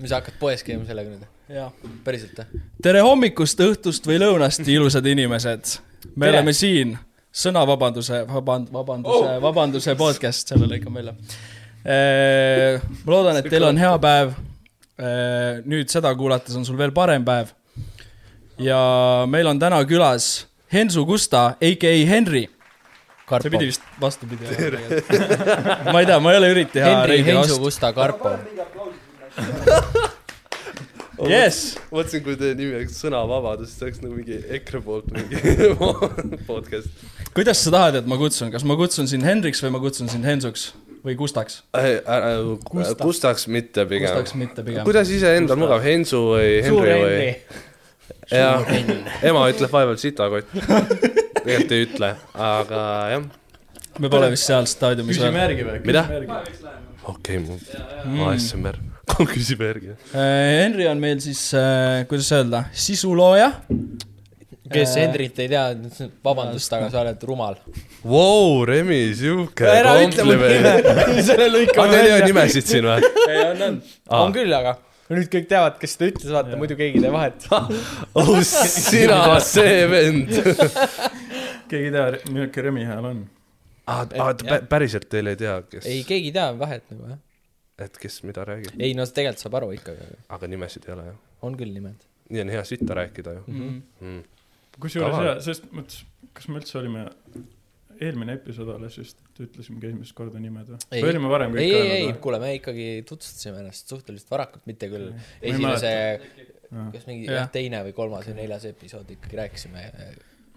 mis sa hakkad poes käima sellega nüüd? päriselt või? tere hommikust, õhtust või lõunast, ilusad inimesed. me Tere. oleme siin, sõnavabanduse, vaband-, vabanduse oh., vabanduse podcast, selle lõikan välja. ma loodan, et teil on hea päev. nüüd seda kuulates on sul veel parem päev. ja meil on täna külas Hensu Gusta, AKA Henry. see pidi vist vastupidi olema. ma ei tea, ma ei ole üritada teha Henri vastu. Gusta Karpo. Yes, mõtlesin, kui teie nimi oleks Sõnavabadus, siis see oleks nagu mingi EKRE poolt mingi podcast. kuidas sa tahad, et ma kutsun, kas ma kutsun sind Henriks või ma kutsun sind Hensuks või Gustaks? Gustaks. Mitte pigem Gustaks. mitte pigem. kuidas iseendal mugav, Hensu või Henri või? jah, ema ütleb vahepeal sitakott. tegelikult ei ütle, aga jah. me pole vist seal staadiumis küsime veel. järgi või? Mida? okei, mu ASMR, küsime järgi. Äh, Henri on meil siis, kuidas öelda, sisulooja. kes Äh, Henrit ei tea, vabandust, aga sa oled rumal. Vau, Remi, sihuke kompliment., selle lõika aga teil ei ole nimesid siin või? ei, on, on. on küll, aga nüüd kõik teavad, kes seda ütles, vaata, muidu keegi ei tee vahet. oh sina, see vend. keegi ei tea, milline Remi hääl on? aa, päriselt teil ei tea, kes, ei, keegi ei tea vahet nagu jah. Et kes mida räägib, ei no tegelikult saab aru ikkagi, aga nimesid ei ole jah? on küll nimed. nii on hea sitta rääkida ju Mhm. mm.. kusjuures Kaval. jaa, selles mõttes, kas me üldse olime, eelmine episood alles just ütlesimegi esimest korda nimed või? Ei. või olime varem ei, kõik ei, ei öelnud, kuule, me ikkagi tutvustasime ennast suhteliselt varakult, mitte küll ei esimese, kas mingi Jah. teine või kolmas või neljas episood ikkagi rääkisime.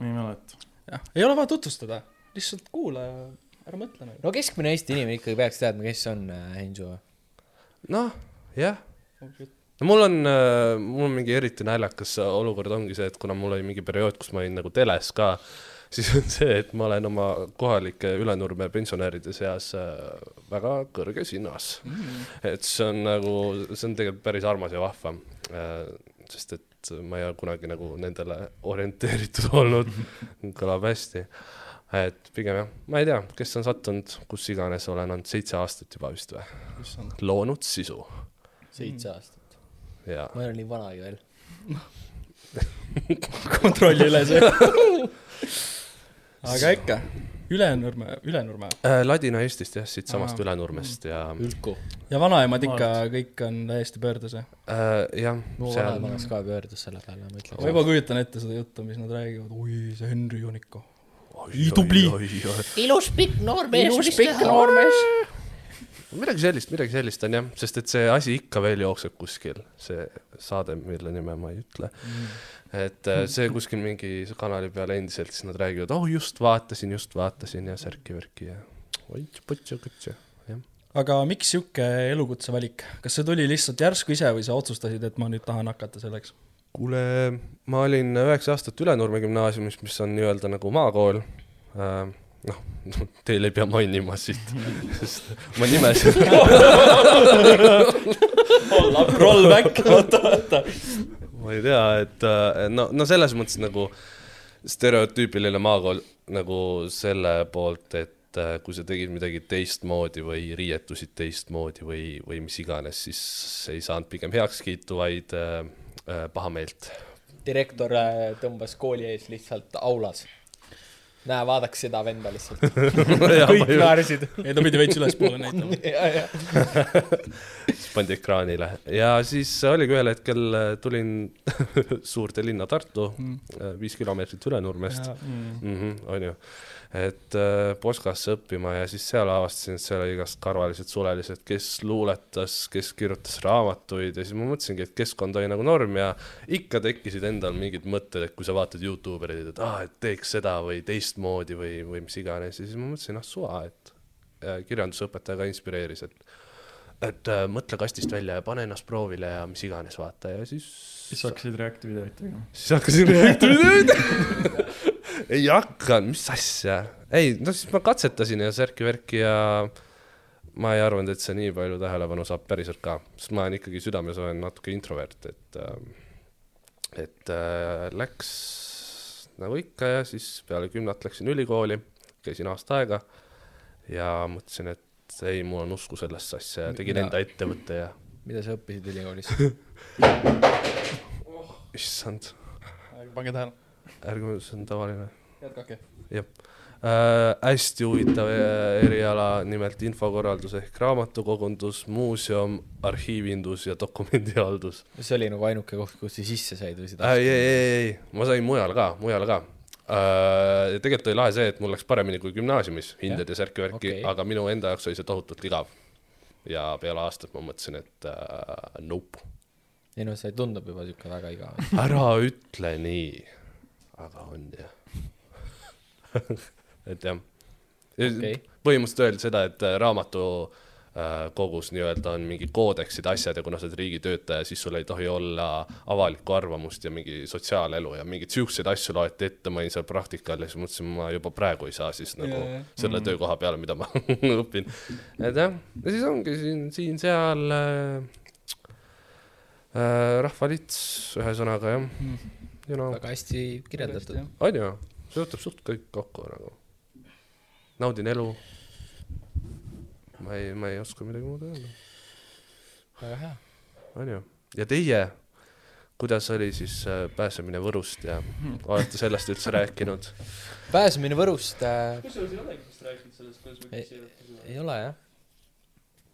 ei mäleta. jah, ei ole vaja tutvustada, lihtsalt kuula ja ära mõtle nagu. no keskmine Eesti inimene ikkagi peaks teadma, kes on äh, Hensu. noh, jah. no mul on, mul on mingi eriti naljakas olukord ongi see, et kuna mul oli mingi periood, kus ma olin nagu teles ka, siis on see, et ma olen oma kohalike Ülenurme pensionäride seas äh, väga kõrges hinnas mm.. et see on nagu, see on tegelikult päris armas ja vahva, sest et ma ei ole kunagi nagu nendele orienteeritud olnud, kõlab hästi. Et pigem jah, ma ei tea, kes on sattunud, kus iganes olen olnud seitse aastat juba vist või, loonud sisu seitse aastat. ja ma ei ole nii vanagi veel. kontrolli üle see. aga ikka, Ülenurme, Ülenurme äh, Ladina-Eestist jah, siitsamast. Ülenurmest ja Ülku. ja vanaemad ikka kõik on täiesti pöördes ja. äh, jah, mu seal vanaemas ka pöördus selle peale, ma ma ütleks. juba kujutan ette seda juttu, mis nad räägivad, oi, see Henri on ikka tubli. ilus pikk noor mees, ilus pikk noormees. midagi sellist, midagi sellist on jah, sest et see asi ikka veel jookseb kuskil, see saade, mille nime ma ei ütle mm.. et äh, see kuskil mingi kanali peal endiselt, siis nad räägivad, oh just vaatasin, just vaatasin ja särki-värki ja oits-potsi-kutsi, jah. aga miks sihuke elukutse valik, kas see tuli lihtsalt järsku ise või sa otsustasid, et ma nüüd tahan hakata selleks? kuule, ma olin üheksa aastat Ülenurme gümnaasiumis, mis on nii-öelda nagu maakool. Noh, teil ei pea mainima siit, sest ma nimesin, Rollback, oota, oota. ma ei tea, et äh, no, no selles mõttes nagu stereotüüpiline maakool nagu selle poolt, et äh, kui sa tegid midagi teistmoodi või riietusid teistmoodi või, või mis iganes, siis ei saanud pigem heakskiitu, vaid äh, äh, pahameelt. direktor äh, tõmbas kooli ees lihtsalt aulas. näe, vaadake seda venda lihtsalt. kõik naersid. ei, ta pidi veits ülespoole näitama. siis pandi ekraanile ja siis oligi ühel hetkel äh, tulin suurde linna Tartu, viis kilomeetrit Ülenurmest, Mm. Et äh, Poskasse õppima ja siis seal avastasin, et seal oli igast karvalised sulelised, kes luuletas, kes kirjutas raamatuid ja siis ma mõtlesingi, et keskkond oli nagu norm ja ikka tekkisid endal mingid mõtted, et kui sa vaatad Youtube erid, et aa, et teeks seda või teistmoodi või, või mis iganes. Ja siis ma mõtlesin, ah suva, et ja kirjandusõpetaja ka inspireeris, et et äh, mõtle kastist välja ja pane ennast proovile ja mis iganes, vaata. Ja siis siis hakkasid React videoid tegema. siis hakkasin reaktorid ei hakanud, mis asja, ei no siis ma katsetasin ja särki-värki ja ma ei arvanud, et see nii palju tähelepanu saab päriselt ka, sest ma olen ikkagi südames olen natuke introvert, et äh, et äh, läks nagu ikka ja siis peale kümnat läksin ülikooli, käisin aasta aega ja mõtlesin, et ei, mul on usku sellesse asja ja tegin Ja- enda ettevõtte ja mida sa õppisid ülikoolis? issand, pange tähele, ärge, see on tavaline jätkake. äh,. hästi huvitav äh, eriala, nimelt infokorraldus ehk raamatukogundus, muuseum, arhiivindus ja dokumendihaldus see oli nagu ainuke koht, kus sa sisse said või sa äh,. ei, ei, ei, ei, ma sain mujal ka, mujal ka äh,. ja tegelikult oli lahe see, et mul läks paremini kui gümnaasiumis, hinded ja särki-värki Okei. okay., aga minu enda jaoks oli see tohutult igav. ja peale aastat ma mõtlesin, et äh, nope, ei no see tundub juba siuke väga igav. ära ütle nii, aga on jah. et jah Okei. põhimõtteliselt öeldi seda, et äh, raamatu äh, kogus nii-öelda on mingi koodeksid, asjad ja kuna sa oled riigitöötaja, siis sul ei tohi olla avalikku arvamust ja mingi sotsiaalelu ja mingeid siukseid asju loeti ette, ma olin seal praktikal ja siis mõtlesin, ma juba praegu ei saa siis nagu jah. selle töökoha peale, mida ma õpin. et jah, ja siis ongi siin, siin-seal äh, äh, rahvalits, ühesõnaga jah, you know, väga hästi kirjeldatud. on ju, see võtab suht kõik kokku nagu. naudin elu. ma ei, ma ei oska midagi muud öelda, väga hea. on ju. ja teie, kuidas oli siis äh, pääsemine Võrust ja olete sellest üldse rääkinud? pääsemine Võrust äh, sul siin olegi vist rääkinud sellest, kuidas me Ei- küsisime? ei ole jah.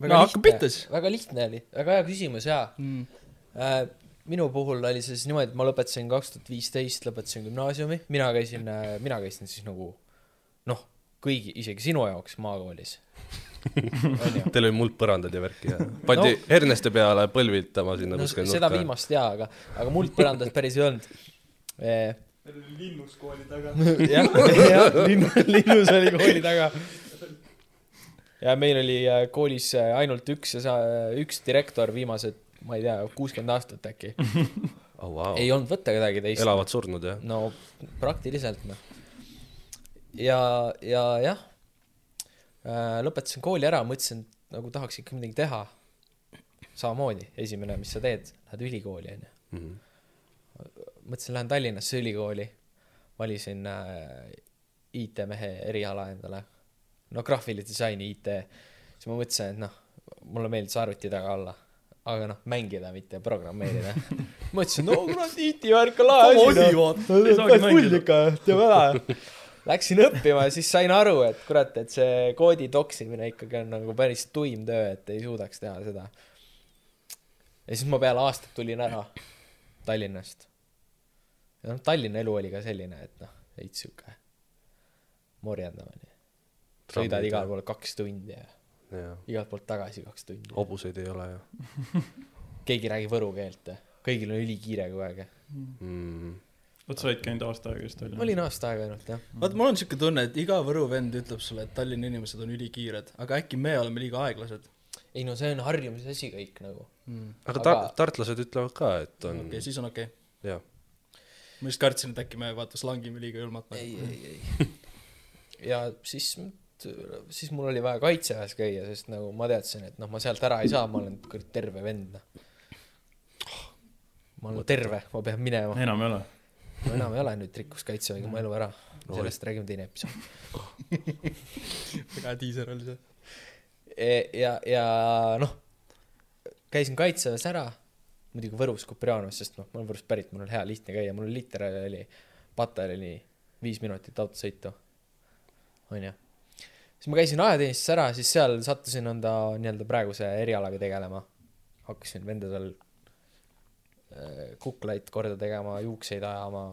No hakka pihta siis. väga lihtne oli, väga hea küsimus jaa Mm. äh,. Minu puhul oli see siis niimoodi, et ma lõpetasin kaks tuhat viisteist, lõpetasin gümnaasiumi, mina käisin äh,, mina käisin siis nagu noh, kõigi, isegi sinu jaoks maakoolis. Teil oli muldpõrandad ja värki ja pandi no. herneste peale põlvitama sinna no kuskil seda. viimast jaa, aga, aga muldpõrandat päris ei olnud eh,. meil oli linnus kooli taga. jah, jah, linnu, linnus oli kooli taga. ja meil oli äh, koolis äh, ainult üks ja sa, üks direktor viimased, ma ei tea, kuuskümmend aastat äkki. oh, wow. ei olnud võtta kedagi teist. elavad surnud jah? no praktiliselt noh. ja, ja jah, lõpetasin kooli ära, mõtlesin, et nagu tahaks ikka midagi teha. samamoodi, esimene, mis sa teed, lähed ülikooli onju. Mhm. mõtlesin, lähen Tallinnasse ülikooli, valisin äh, IT-mehe eriala endale, no graafilidisaini IT, siis ma mõtlesin, et noh, mulle meeldis arvuti taga olla, aga noh, mängida, mitte programmeerida. mõtlesin, no kurat, IT-värk on lahe asi, noh. Mängida. ikka, teeme ära. Läksin õppima ja siis sain aru, et kurat, et see koodi toksimine ikkagi on nagu päris tuim töö, et ei suudaks teha seda. ja siis ma peale aastat tulin ära Tallinnast. ja noh, Tallinna elu oli ka selline, et noh, veits sihuke morjendamine. sõidad igal pool kaks tundi ja igalt poolt tagasi kaks tundi. hobuseid ei ole ju keegi räägib võru keelt ja kõigil on ülikiire kogu aeg ja. mm.. vot sa olid käinud aasta aega vist ma Tallinnas. olin aasta aega ainult jah. vaat mul on siuke tunne, et iga Võru vend ütleb sulle, et Tallinna inimesed on ülikiired, aga äkki me oleme liiga aeglased ei no see on harjumise asi kõik nagu. mm.. aga Aga- ta-, tartlased ütlevad ka, et on okei okay,, siis on okei okay.. jah, ma just kartsin, et äkki me vaata slangime liiga julmalt. ei, ei, ei. ja siis, siis mul oli vaja kaitseväes käia, sest nagu ma teadsin, et noh, ma sealt ära ei saa, ma olen kurat terve vend, noh. ma olen terve, ma pean minema. enam ei ole. no enam ei ole nüüd rikkus kaitseväega mu elu ära. sellest räägime teine episood. väga hea diiser oli see. E, ja, ja noh, käisin kaitseväes ära, muidugi Võrus Kuprianovas, sest noh, ma olen Võrust pärit, mul on hea lihtne käia, mul liter oli pataljoni viis minutit autosõitu, onju. Siis ma käisin ajateenistuses ära, siis seal sattusin enda nii-öelda praeguse erialaga tegelema. hakkasin vendadel äh, kuklaid korda tegema, juukseid ajama,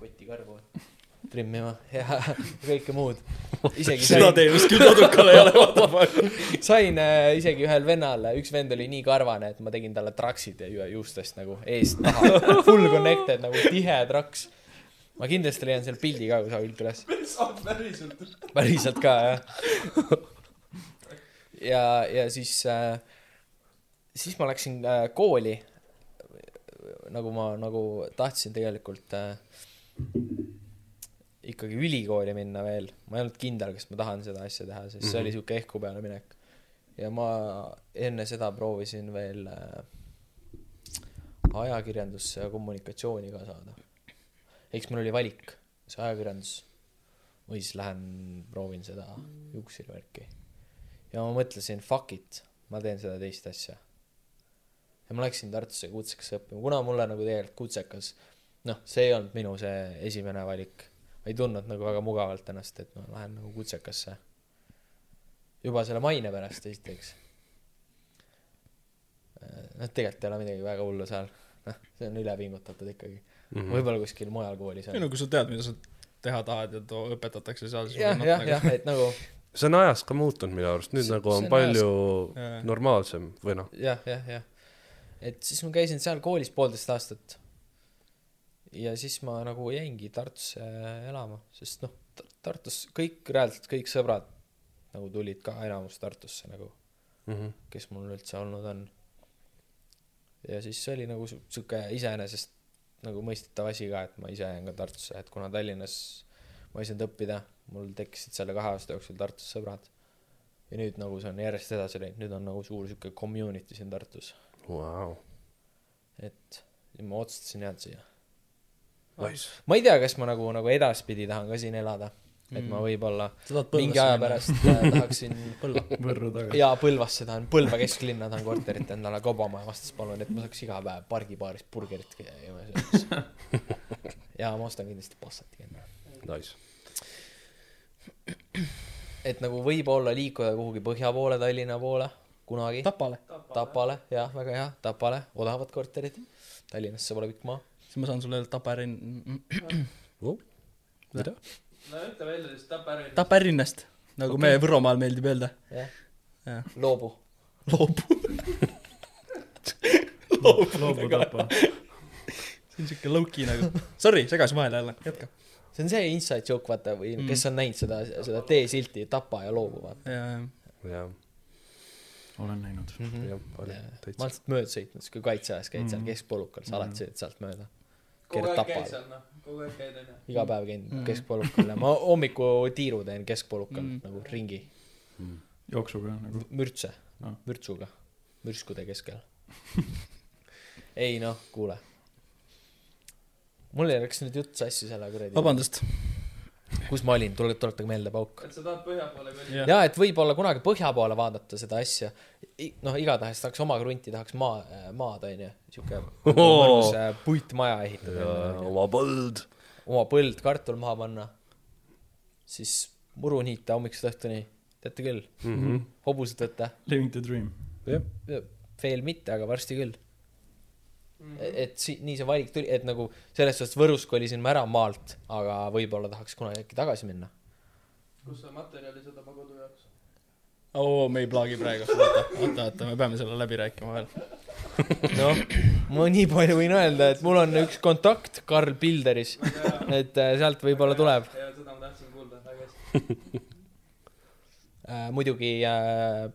kotikarvu trimmima ja kõike muud. isegi seda sain, teenust küll kodukal ei ole, what the fuck. sain äh, isegi ühel vennal, üks vend oli nii karvane, et ma tegin talle traksid ju- juustest nagu eest taha, full connected nagu tihe traks. Ma kindlasti leian selle pildi ka kusagilt üles. päriselt. päriselt ka jah. ja, ja siis äh,, siis ma läksin äh, kooli. nagu ma nagu tahtsin tegelikult äh, ikkagi ülikooli minna veel, ma ei olnud kindel, kas ma tahan seda asja teha, sest see oli siuke ehku peale minek. ja ma enne seda proovisin veel äh, ajakirjandusse ja kommunikatsiooni ka saada. Eks mul oli valik, kas ajakirjandus või siis lähen proovin seda juuksuri värki. ja ma mõtlesin fuck it, ma teen seda teist asja. ja ma läksin Tartusse kutsekasse õppima, kuna mulle nagu tegelikult kutsekas, noh, see ei olnud minu see esimene valik. ma ei tundnud nagu väga mugavalt ennast, et ma lähen nagu kutsekasse. juba selle maine pärast esiteks. noh, tegelikult ei ole midagi väga hullu seal, noh, see on ülepingutatud ikkagi mm. -hmm. võib-olla kuskil mujal koolis ei on. no kui sa tead, mida sa teha tahad ja too õpetatakse seal, siis jah, jah, jah, et nagu see on ajas ka muutunud minu arust, nüüd See- nagu on on palju Jaa. normaalsem või noh, jah, jah, jah. et siis ma käisin seal koolis poolteist aastat. ja siis ma nagu jäingi Tartusse elama, sest noh, Tartus kõik, reaalselt kõik sõbrad nagu tulid ka enamus Tartusse nagu, Mhm. kes mul üldse olnud on. ja siis see oli nagu sihuke iseenesest nagu mõistetav asi ka, et ma ise jään ka Tartusse, et kuna Tallinnas ma ei saanud õppida, mul tekkisid selle kahe aasta jooksul Tartus sõbrad. ja nüüd nagu see on järjest edasi läinud, nüüd on nagu suur sihuke community siin Tartus, Vau, et ja ma otsustasin jääda siia. nice. ma ei tea, kas ma nagu, nagu edaspidi tahan ka siin elada, et ma Mm. võib-olla mingi aja pärast äh, tahaksin Põlva. Võrru tagasi. jaa, Põlvasse tahan, Põlva kesklinna tahan korterit endale kaubamaja vastas palun, et ma saaks iga päev pargibaaris burgerit käia söömas. ja ma ostan kindlasti Passati endale. Nice. et nagu võib-olla liikuda kuhugi põhja poole, Tallinna poole kunagi. Tapale. Tapale, jah, väga hea, Tapale, odavad korterid. Tallinnasse pole pikk maa. siis ma saan sulle öelda Taparin, mida? No ütle välja siis Taparin. Taparinnast, nagu okay. me Võromaal meeldib öelda. jah Jah., loobu. loobu. loobu tapa. see on siuke low-key nagu. Sorry, segasin vahele jälle, jätka. see on see inside joke, vaata, või Mm. mm. kes on näinud seda, seda teesilti Tapa ja loobu, vaata. ja, jah, olen näinud. jah, oli ma olen täitsa. sealt mööda sõitnud, kui kaitseväes käid mm. seal Mhm. keskpolukal, sa alati sõidad sealt mööda. kogu aeg käid seal noh, kogu aeg käid onju. iga päev käin mm. keskpolukal ja ma hommikutiiru teen keskpolukal mm. nagu ringi, jooksuga nagu. mürtse Ah., mürtsuga, mürskude keskel. ei noh, kuule. mul ei läks nüüd jutt sassi selle kuradi, vabandust. Kus ma olin, tule, tuletage meelde pauk. et sa tahad põhja poole kolida? ja et võib-olla kunagi põhja poole vaadata seda asja, noh, igatahes tahaks oma krunti tahaks maa, maad onju, siuke mõnus äh, puitmaja ehitada oma põld. oma põld, kartul maha panna, siis muru niita hommikust õhtuni, teate küll, Mhm. hobused võtta, Living the dream. jah, veel mitte, aga varsti küll. Et si-, nii see valik tuli, et nagu selles suhtes Võrus kolisin ma ära maalt, aga võib-olla tahaks kunagi äkki tagasi minna. kus sa materjali saad oma kodu jaoks? oo, me ei plaagi praegu, oota, oota, oota, me peame selle läbi rääkima veel. noh, ma nii palju võin öelda, et mul on üks kontakt Karl Pilderis, et äh, sealt võib-olla tuleb ja seda ma tahtsin kuulda, väga hästi. äh,. muidugi äh,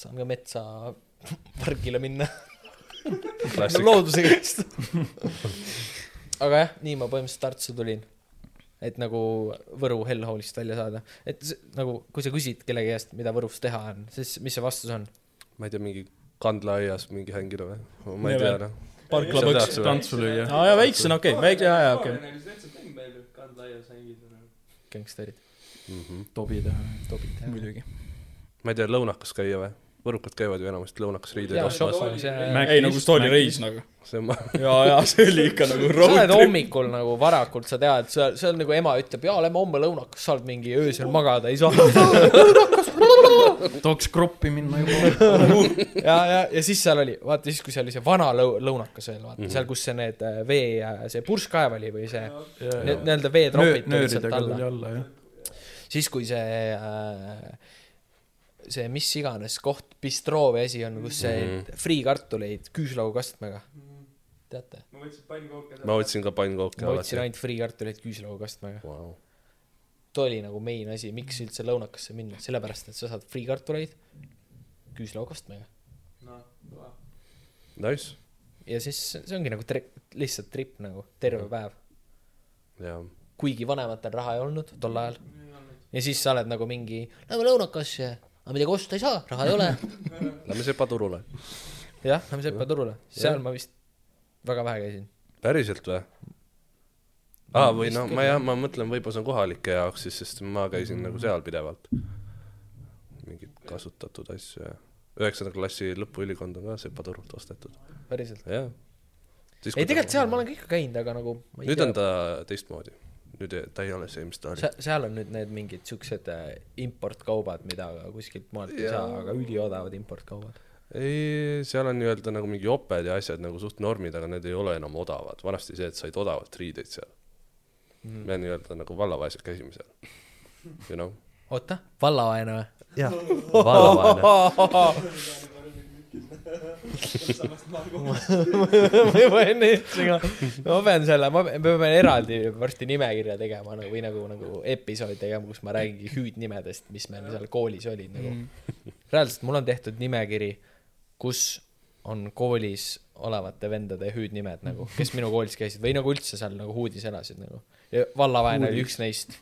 saan ka metsa pargile minna klassik. looduse käest. aga jah, nii ma põhimõtteliselt Tartusse tulin. et nagu Võru Hellhallist välja saada, et see, nagu kui sa küsid kellegi käest, mida Võrus teha on, siis mis see vastus on? ma ei tea, mingi kandlaaias mingi hängida või? ma ei tea noh. parklapõks. tantsu lüüa. aa jaa, väiksena, okei okay., väike, jaa, jaa, okei okay.. kandlaias hängida. gängsterid, tobi teha. tobid. muidugi. ma ei tea, lõunakas käia või? Võrukad käivad ju enamasti lõunakas riideid ostmas. ei, nagu Mac'is. reis nagu. jaa, jaa, see oli ikka nagu sa road oled trip. hommikul nagu varakult, sa tead, sa, see on nagu ema ütleb, jaa, lähme homme lõunakas, sa oled mingi öösel magada ei saa. tahaks kroppi minna juba. ja, ja, ja siis seal oli, vaata siis, kui seal oli see vana lõu-, lõunakas veel, vaata mm -hmm. seal, kus see need äh, vee, see purskkaev oli või see need nii-öelda veetropid tulid sealt alla. siis, kui see äh, see mis iganes koht, bistroo või asi on, kus see mm. -hmm. friikartuleid küüslaugukastmega, teate? ma võtsin pannkooke. ma võtsin ka pannkooke ma võtsin ainult friikartuleid küüslaugukastmega. wow.. too oli nagu main asi, miks üldse lõunakasse minna, sellepärast et sa saad friikartuleid küüslaugastmega. noh, kõva. Nice, ja siis see ongi nagu tri-, lihtsalt trip nagu, terve päev. jaa. kuigi vanematel raha ei olnud tol ajal. ja siis sa oled nagu mingi, lähme lõunakasse, aga midagi osta ei saa, raha ei ole. Lähme sepaturule. jah, lähme Sepa turule, seal ma vist väga vähe käisin. päriselt või? aa, või no ma jah, ma mõtlen, võib-olla see on kohalike jaoks siis, sest ma käisin nagu seal pidevalt. mingid kasutatud asju ja üheksanda klassi lõpuülikond on ka sepaturult ostetud, päriselt. jah. ei, tegelikult seal ma olen ka ikka käinud, aga nagu nüüd tea on ta teistmoodi, nüüd ei- ta ei ole see, mis ta oli. Se- seal on nüüd need mingid siuksed äh, importkaubad, mida kuskilt maalt ei Jaa. saa, aga üliodavad importkaubad. ei, seal on nii-öelda nagu mingi joped ja asjad nagu suht normid, aga need ei ole enam odavad, vanasti see, et said odavalt riideid seal mm.. me nii-öelda nagu vallavaesed käisime seal, you know. oota, vallavaene või? jah, vallavaene. ma juba enne ütlesin ka, ma pean selle, ma pean, eraldi varsti nimekirja tegema nagu või nagu, nagu episoodi tegema, kus ma räägingi hüüdnimedest, mis meil seal koolis olid nagu mm.. reaalselt mul on tehtud nimekiri, kus on koolis olevate vendade hüüdnimed nagu, kes minu koolis käisid või nagu üldse seal nagu huudis elasid nagu. ja vallavaene oli üks neist.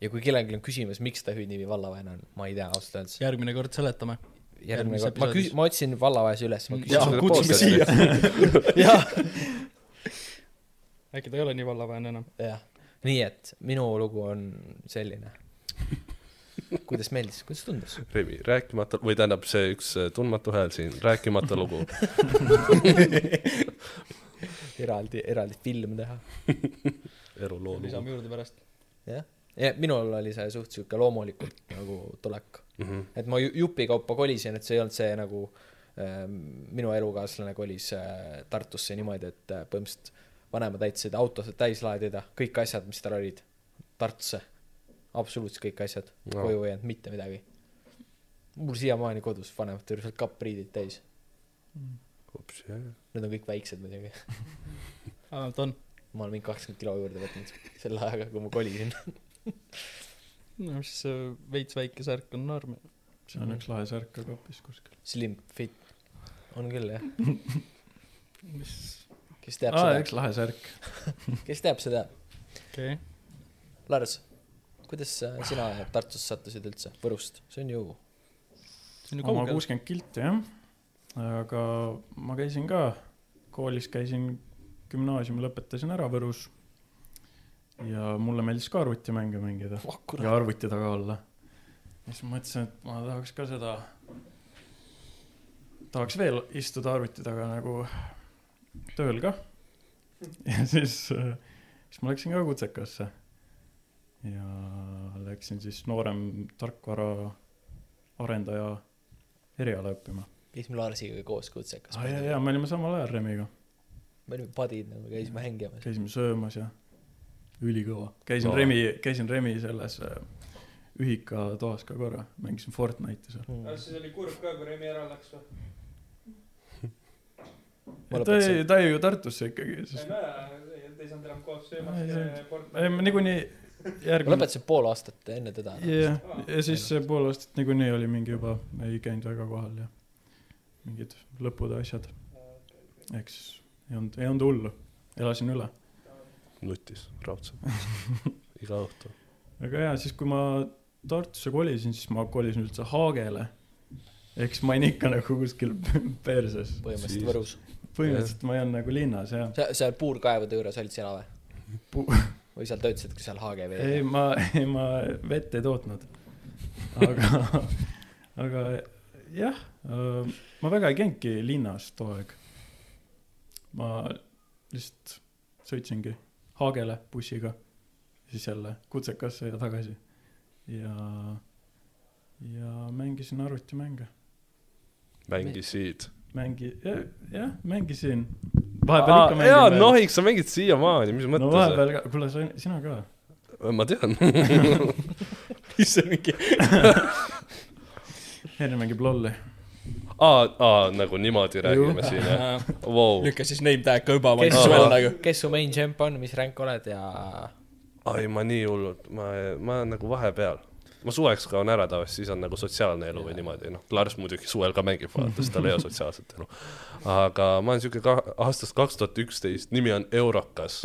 ja kui kellelgi on küsimus, miks ta hüüdnimi vallavaene on, ma ei tea ausalt öeldes. järgmine kord seletame. Järgmine kord, ma küs-, ma otsin vallavaese üles, ma jaa küsin, kutsume siia. äkki ta ei ole nii vallavaene enam. jah, nii et minu lugu on selline. kuidas meeldis, kuidas tundus? Remi, rääkimata või tähendab see üks äh, tundmatu hääl siin, rääkimata lugu. eraldi, eraldi film teha. eluloo lugu lisame juurde pärast. jah, ja minul oli see suht sihuke loomulikult nagu tulek, mm. -hmm. et ma ju- jupikaupa kolisin, et see ei olnud see nagu äh, minu elukaaslane kolis äh, Tartusse niimoodi, et äh, põhimõtteliselt vanemad aitasid autosid täis laadida, kõik asjad, mis tal olid, Tartusse. absoluutselt kõik asjad No. koju ei jäänud mitte midagi. mul siiamaani kodus vanemate juures veel kappriidid täis, ups, jah. need on kõik väiksed muidugi. vähemalt on. ma olen mingi kakskümmend kilo juurde võtnud selle ajaga, kui ma kolisin. no mis see veits väike särk on norm. see on üks lahe särk ka kapis kuskil. Slim fit, on küll jah, mis, kes teab aa, seda üks, lahe särk. kes teab seda. okei okay.. Lars, kuidas sina Tartusse sattusid üldse, Võrust, see on ju see on ju oma kaugel. kuuskümmend kilti jah, aga ma käisin ka, koolis käisin, gümnaasiumi lõpetasin ära Võrus. Ja mulle meeldis ka arvutimänge mängida oh, ja arvuti taga olla. ja siis mõtlesin, et ma tahaks ka seda, tahaks veel istuda arvuti taga nagu tööl ka. ja siis, siis ma läksin ka kutsekasse. ja läksin siis noorem tarkvara arendaja eriala õppima. käisime Larsiga koos kutsekas aa jaa, jaa, me olime samal ajal Remiga, me olime padid nagu, käisime hängimas. käisime söömas ja ülikõva. käisin No. no. Remi, käisin Remi selles äh, ühikatoas ka korra, mängisin Fortnite'i seal. Mm. siis oli kurb ka, kui Remi ära läks või? Ta jäi, ta jäi ju Tartusse ikkagi, sest te ei saanud enam koos Ei, see- ei, ma niikuinii järgmine, lõpetasin pool aastat enne teda. jah, ja siis see pool aastat niikuinii oli mingi juba, ei käinud väga kohal ja mingid lõpud ja asjad. eks ei olnud, ei olnud hullu, elasin üle. Nutis raudselt iga õhtu. aga jaa, siis kui ma Tartusse kolisin, siis ma kolisin üldse Haagele. ehk siis ma olin ikka nagu kuskil perses. põhimõtteliselt Siis- Võrus. põhimõtteliselt ma ei olnud nagu linnas jah. seal, seal puurkaevude juures olid sina või? Pu- või seal töötasid ka seal Haage ei, veel? ma, ei ma vett ei tootnud. aga, aga jah, ma väga ei käinudki linnas too aeg. ma lihtsalt sõitsingi Haagele bussiga, siis jälle kutsekasse ja tagasi. ja, ja mängisin arvutimänge. mängisid. mängi-, jah, mängisin. vahepeal ikka mängin jaa, nohiks, sa mängid siiamaani, mis mõttes no,? vahepeal ka, kuule sa, sina ka. ma tean. mis see mingi? Henri mängib lolli. aa, aa, nagu niimoodi räägime siin, jah? Vau. lükka siis name tag ka juba, kes su nagu., kes su main champ on, mis ränk oled ja ai, ma nii hullult, ma, ma olen nagu vahepeal. ma suveks kaon ära tavaliselt, siis on nagu sotsiaalne elu või niimoodi, noh, Lars muidugi suvel ka mängib, vaata, sest tal ei ole sotsiaalset elu. aga ma olen siuke ka aastast kaks tuhat üksteist, nimi on Eurokas.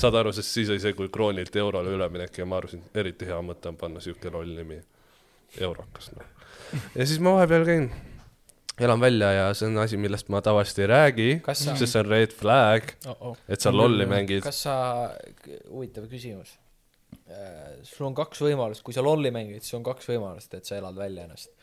saad aru, sest siis oli see, kui kroonilt eurole üleminek ja ma arvasin, eriti hea mõte on panna siuke loll nimi. Eurokas, noh. ja siis ma vahepeal käin, elan välja ja see on asi, millest ma tavaliselt ei räägi, sa, sest see on red flag, oh, oh. et sa lolli mängid. kas sa, huvitav küsimus, äh, sul on kaks võimalust, kui sa lolli mängid, siis on kaks võimalust, et sa elad välja ennast.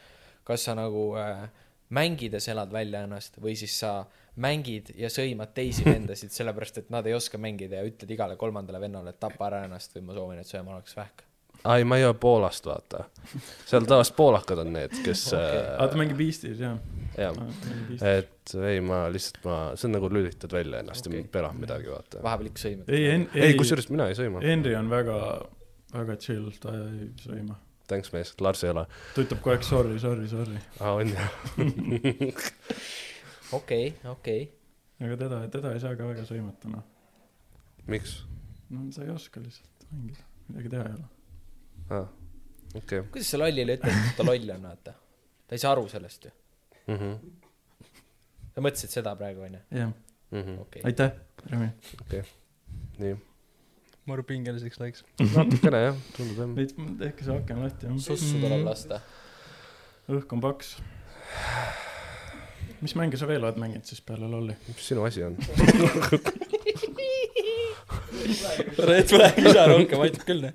kas sa nagu äh, mängides elad välja ennast või siis sa mängid ja sõimad teisi vendasid sellepärast, et nad ei oska mängida ja ütled igale kolmandale vennale, et tapa ära ennast või ma soovin, et su ema oleks vähk. ai, ma ei ole Poolast, vaata. seal tavaliselt poolakad on need, kes Okei. aa, ta mängib Eestis, jah. jah, et ei, ma lihtsalt, ma, see on nagu lülitad välja ennast okay. Ja pelad midagi, vaata. vahepeal ikka sõimad. ei, ei, ei, ei, ei, kusjuures mina ei sõima. Henri on väga, väga chill, ta ei sõima. Thanks, mees, Lars ei ole. ta ütleb kogu aeg sorry, sorry, sorry. aa, on jah? okei, okei. aga teda, teda ei saa ka väga sõimata, noh. miks? no sa ei oska lihtsalt mängida, midagi teha ei ole. aa, okei. kuidas sa lollile ütled, et ta loll on, vaata? ta ei saa aru sellest ju. Mhm, sa mõtlesid seda praegu, onju? jah, okei. aitäh, Remi. nii. maru pingeliseks läks. natukene jah, tundub jah. veits, tehke see aken lahti, sussu tuleb lasta. õhk on paks. mis mänge sa veel oled mänginud siis peale lolli? mis sinu asi on? et praegu ei saa rohkem, aitab küll, noh.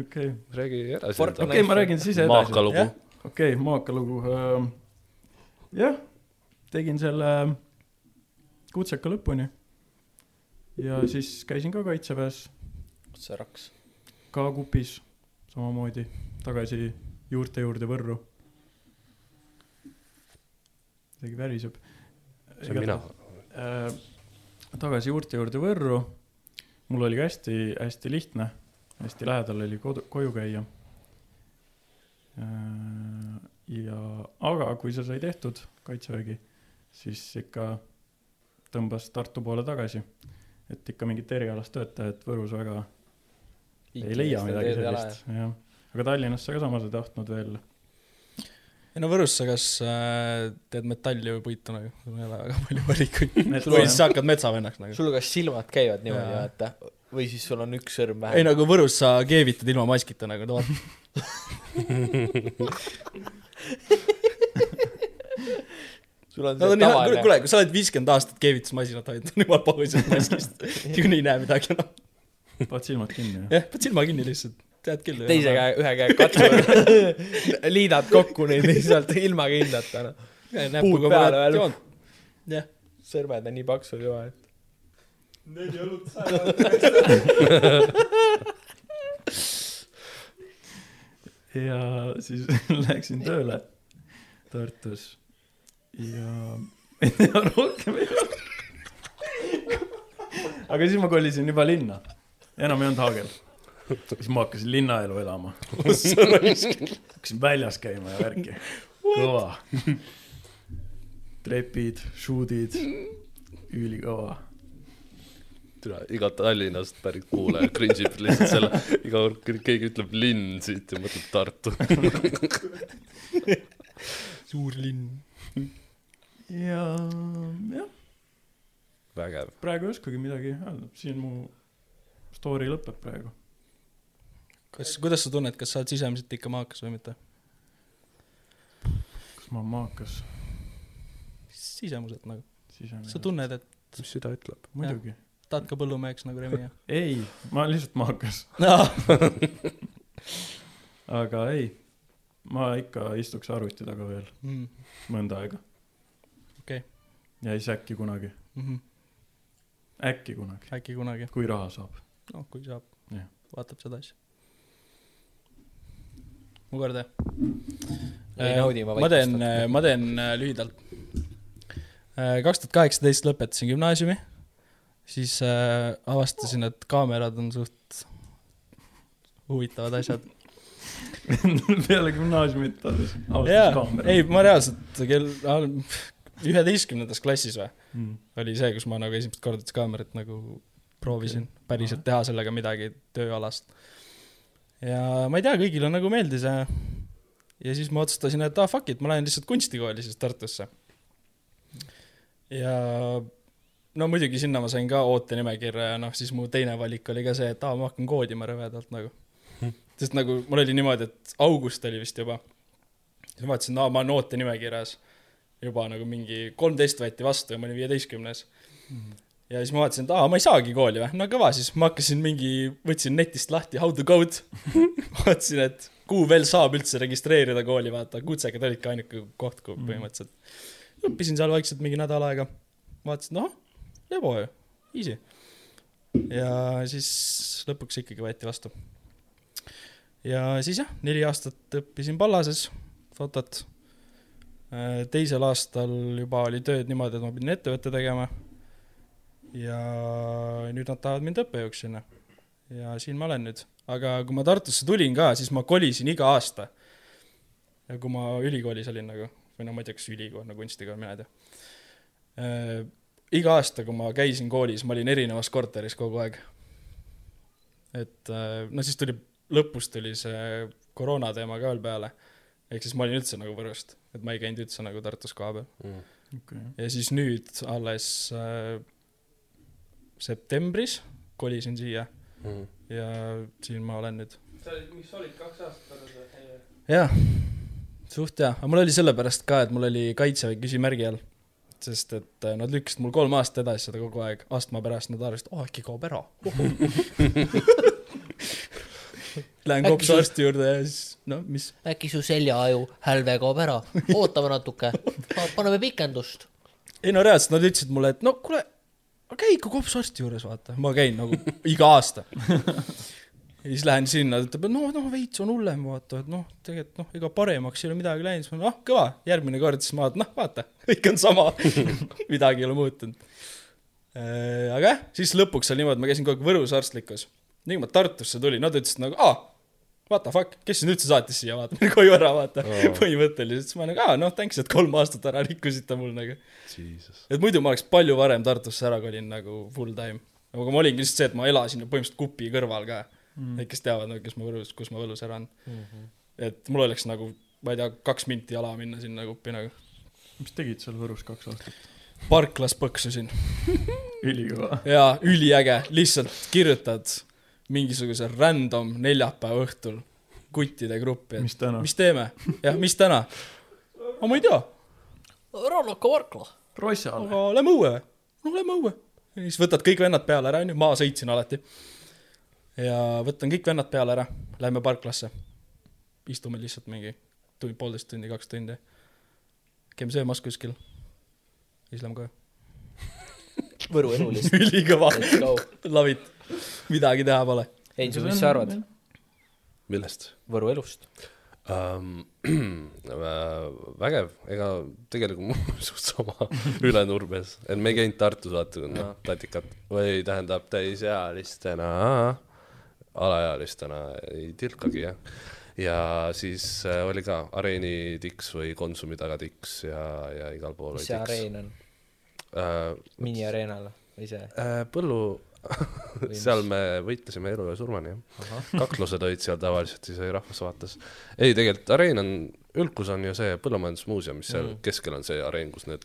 okei, räägi edasi. Okei, ma räägin siis edasi. maaka lugu Jah.. okei, Maaka lugu. jah, tegin selle kutseka lõpuni. ja siis käisin ka kaitseväes, see raks. ka kupis samamoodi, tagasi juurte juurde Võrru. isegi väriseb. see olen mina. äh, tagasi juurte juurde Võrru. mul oli ka hästi, hästi lihtne, hästi lähedal oli kodu, koju käia. ja, aga kui see sai tehtud, kaitsevägi, siis ikka tõmbas Tartu poole tagasi. et ikka mingit erialast töötajat Võrus väga ei leia midagi sellist, jah. aga Tallinnasse ka samas ei tahtnud veel. Ei no Võrus sa kas äh, teed metalli või puitu nagu, sul ei ole väga palju valikuid. Või siis sa hakkad metsavennaks nagu. sul kas silmad käivad niimoodi, vaata. või siis sul on üks sõrm ei vähem. nagu Võrus sa keevitad ilma maskita nagu, no vaata. sul on see nii, tavaline. kuule, kui sa oled viiskümmend aastat keevitusmasinat hoidnud, on jumala pahu sellest maskist. niikuinii ei näe midagi enam. paned silmad kinni, jah? jah, paned silma kinni lihtsalt, tead küll. teise käe, ühe käe katsuvad, liidad kokku neid lihtsalt ilma kindlata, noh. puud peale veel. jah, sõrmed on nii paksud juba, et. neli õlut saevad. ja siis läksin tööle Tartus ja rohkem ei ole. aga siis ma kolisin juba linna, enam ei olnud Haagel. Siis ma hakkasin linnaelu elama. hakkasin väljas käima ja värki, kõva. trepid, šuudid, ülikõva iga Tallinnast pärit kuulaja cringe ib lihtsalt selle, iga kord, keegi ütleb linn siit ja mõtleb Tartu. suur linn. ja jah, vägev. praegu ei oskagi midagi öelda, siin mu story lõpeb praegu. kas, kuidas sa tunned, kas sa oled sisemiselt ikka maakas või mitte? kas ma olen maakas? sisemuselt nagu, sa tunned, et mis süda ütleb? muidugi. tahad ka põllumeheks nagu Remi ja? ei, ma olen lihtsalt maakas, aga ei, ma ikka istuks arvuti taga veel mm.. mõnda aega. Okei. ja siis äkki kunagi, Mm -hmm. äkki kunagi, äkki kunagi, kui raha saab. noh kui saab Jah., vaatab seda asja. Mu kord jah? ei naudi ma ma teen, ma teen äh, lühidalt. kaks tuhat kaheksateist lõpetasin gümnaasiumi, siis äh, avastasin, et kaamerad on suht huvitavad asjad. peale gümnaasiumit avastasin, kaamera. ei ma reaalselt kell üheteistkümnendas klassis või, mm.. oli see, kus ma nagu esimest korda kaamerat nagu proovisin okay. päriselt teha sellega midagi tööalast. Ja ma ei tea, kõigile nagu meeldis ja, ja siis ma otsustasin, et ah fuck it, ma lähen lihtsalt kunstikooli siis Tartusse. ja no muidugi sinna ma sain ka ootenimekirja ja noh, siis mu teine valik oli ka see, et aa, ma hakkan koodima rõvedalt nagu. sest nagu mul oli niimoodi, et august oli vist juba. siis ma vaatasin, aa, ma olen ootenimekirjas juba nagu mingi kolmteist võeti vastu ja ma olin viieteistkümnes. Ja siis ma vaatasin, et aa, ma ei saagi kooli või, no kõva siis, ma hakkasin mingi, võtsin netist lahti how to code, vaatasin, et kuhu veel saab üldse registreerida kooli, vaata, kutsekad olidki ainuke koht, kuhu Mhm. põhimõtteliselt. õppisin seal vaikselt mingi nädal aega, vaatasin, noh, lebo ju, easy. ja siis lõpuks ikkagi võeti vastu. ja siis jah, neli aastat õppisin Pallases fotot. teisel aastal juba oli tööd niimoodi, et ma pidin ettevõtte tegema. Ja nüüd nad tahavad mind õppejõuks sinna. ja siin ma olen nüüd, aga kui ma Tartusse tulin ka, siis ma kolisin iga aasta. ja kui ma ülikoolis olin nagu, või no ma ei tea, kas ülikool, no kunstikool, mina ei tea. iga aasta, kui ma käisin koolis, ma olin erinevas korteris kogu aeg. et äh, no siis tuli, lõpus tuli see koroona teema ka veel peale. ehk siis ma olin üldse nagu Võrust, et ma ei käinud üldse nagu Tartus kohapeal. okei, ja siis nüüd alles äh, septembris kolisin siia ja siin ma olen nüüd. mis sa olid kaks aastat alles või? jah, suht hea, aga mul oli sellepärast ka, et mul oli kaitseväe küsimärgi all. sest et äh, nad lükkasid mul kolm aastat edasi seda kogu aeg, astma pärast nad arvasid, oh äkki kaob ära. Lähen sul- arsti juurde ja siis, no mis, äkki su seljaaju hälve kaob ära, ootame natuke, paneme pikendust. ei no reaalselt nad ütlesid mulle, et no kuule, käi ikka kopsuarsti juures, vaata, ma käin nagu iga aasta. ja siis lähen sinna, ta ütleb, et no, noh, veits on hullem, vaata, et noh, tegelikult noh, ega paremaks ei ole midagi läinud, siis ma noh, kõva, järgmine kord siis ma noh, vaata, kõik on sama, midagi ei ole muutunud. aga jah, siis lõpuks oli niimoodi, ma käisin kogu aeg Võrus arstlikus. nii kui ma Tartusse tulin, nad ütlesid nagu, aa, what the fuck, kes sind üldse saatis siia, vaata, mine koju ära, vaata Oo. põhimõtteliselt, siis ma nagu, aa, noh, thanks, et kolm aastat ära rikkusite mul nagu Jesus. et muidu ma oleks palju varem Tartusse ära kolinud nagu full time. aga ma olingi lihtsalt see, et ma elasin põhimõtteliselt Kupi kõrval ka mm.. Need, kes teavad nagu, kes ma Võrus, kus ma Võrus elan mm. -hmm. et mul oleks nagu, ma ei tea, kaks minti jala minna sinna Kuppi nagu. mis tegid seal Võrus kaks aastat? parklas põksusin ülikõva. ja üliäge, lihtsalt kirjutad mingisuguse random neljapäeva õhtul kuttide gruppi, et mis täna? mis teeme, jah, mis täna? aga ma ei tea, Rannaka Varkla. Rossal. aga lähme õue või? no lähme õue. ja siis võtad kõik vennad peale ära, onju, ma sõitsin alati. ja võtan kõik vennad peale ära, lähme parklasse. istume lihtsalt mingi tund, poolteist tundi, kaks tundi. käime söömas kuskil. siis lähme koju. Võru elu lihtsalt. ülikõva, Let's go. love it. midagi teha pole. Heinz, mis sa arvad? millest Võru elust? um,? vägev, ega tegelikult mul on suht sama Ülenurmes, et me ei käinud Tartus vaata, noh, tatikat või tähendab täisealistena, alaealistena ei tilkagi jah. ja siis äh, oli ka Areeni tiks või Konsumi taga tiks ja, ja igal pool mis oli see tiks areen on? äh,. miniareenal või see? äh, põllu, seal me võitlesime elu ja surmani jah. kaklused olid seal tavaliselt, siis oli Rahvusvaates. ei, tegelikult areen on, Ülkus on ju see põllumajandusmuuseum, mis seal Mm. keskel on see areen, kus need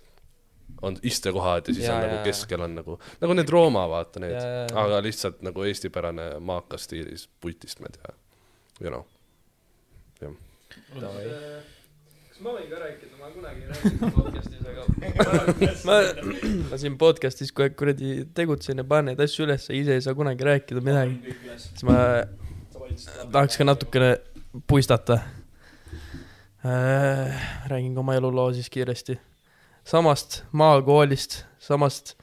on istekohad ja siis Jaa, on jaa, nagu keskel on nagu, nagu need Rooma, vaata need aga lihtsalt nagu eestipärane maakas stiilis puitistmed ja you know. Kas ma võin ka rääkida, ma kunagi ei rääkinud podcast'is, aga ma, ma siin podcast'is kogu aeg kuradi tegutsen ja panen neid asju üles, ise ei saa kunagi rääkida midagi. siis ma tahaks ka natukene puistata äh,. räägin ka oma eluloo siis kiiresti. samast maakoolist, samast,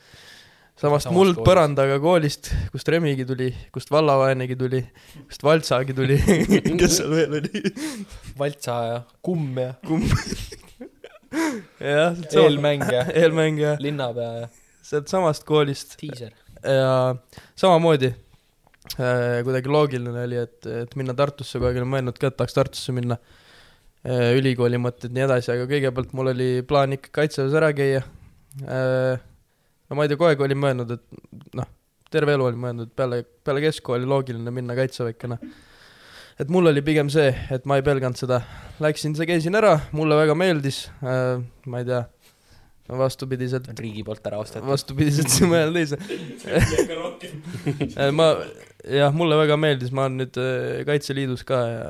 samast Samast muldpõrandaga koolist, kust Remigi tuli, kust vallavaenegi tuli, kust Valtsagi tuli, kes seal veel oli? Valtsa ja Kumm ja jah, eelmängija, eelmängija, linnapea ja sealt samast koolist. Ja samamoodi äh, kuidagi loogiline oli, et, et minna Tartusse, aeg olen mõelnud ka, et tahaks Tartusse minna äh,, ülikooli mõtted, nii edasi, aga kõigepealt mul oli plaan ikka kaitseväes ära käia äh,. No ma ei tea, kogu aeg olin mõelnud, et noh, terve elu olin mõelnud, et peale, peale keskkooli loogiline minna kaitseväkkena. et mul oli pigem see, et ma ei pelganud seda, läksin, käisin ära, mulle väga meeldis äh,, ma ei tea, vastupidiselt riigi poolt ära ostetud. vastupidiselt mõelda ei saa. ma, jah, mulle väga meeldis, ma olen nüüd äh, Kaitseliidus ka ja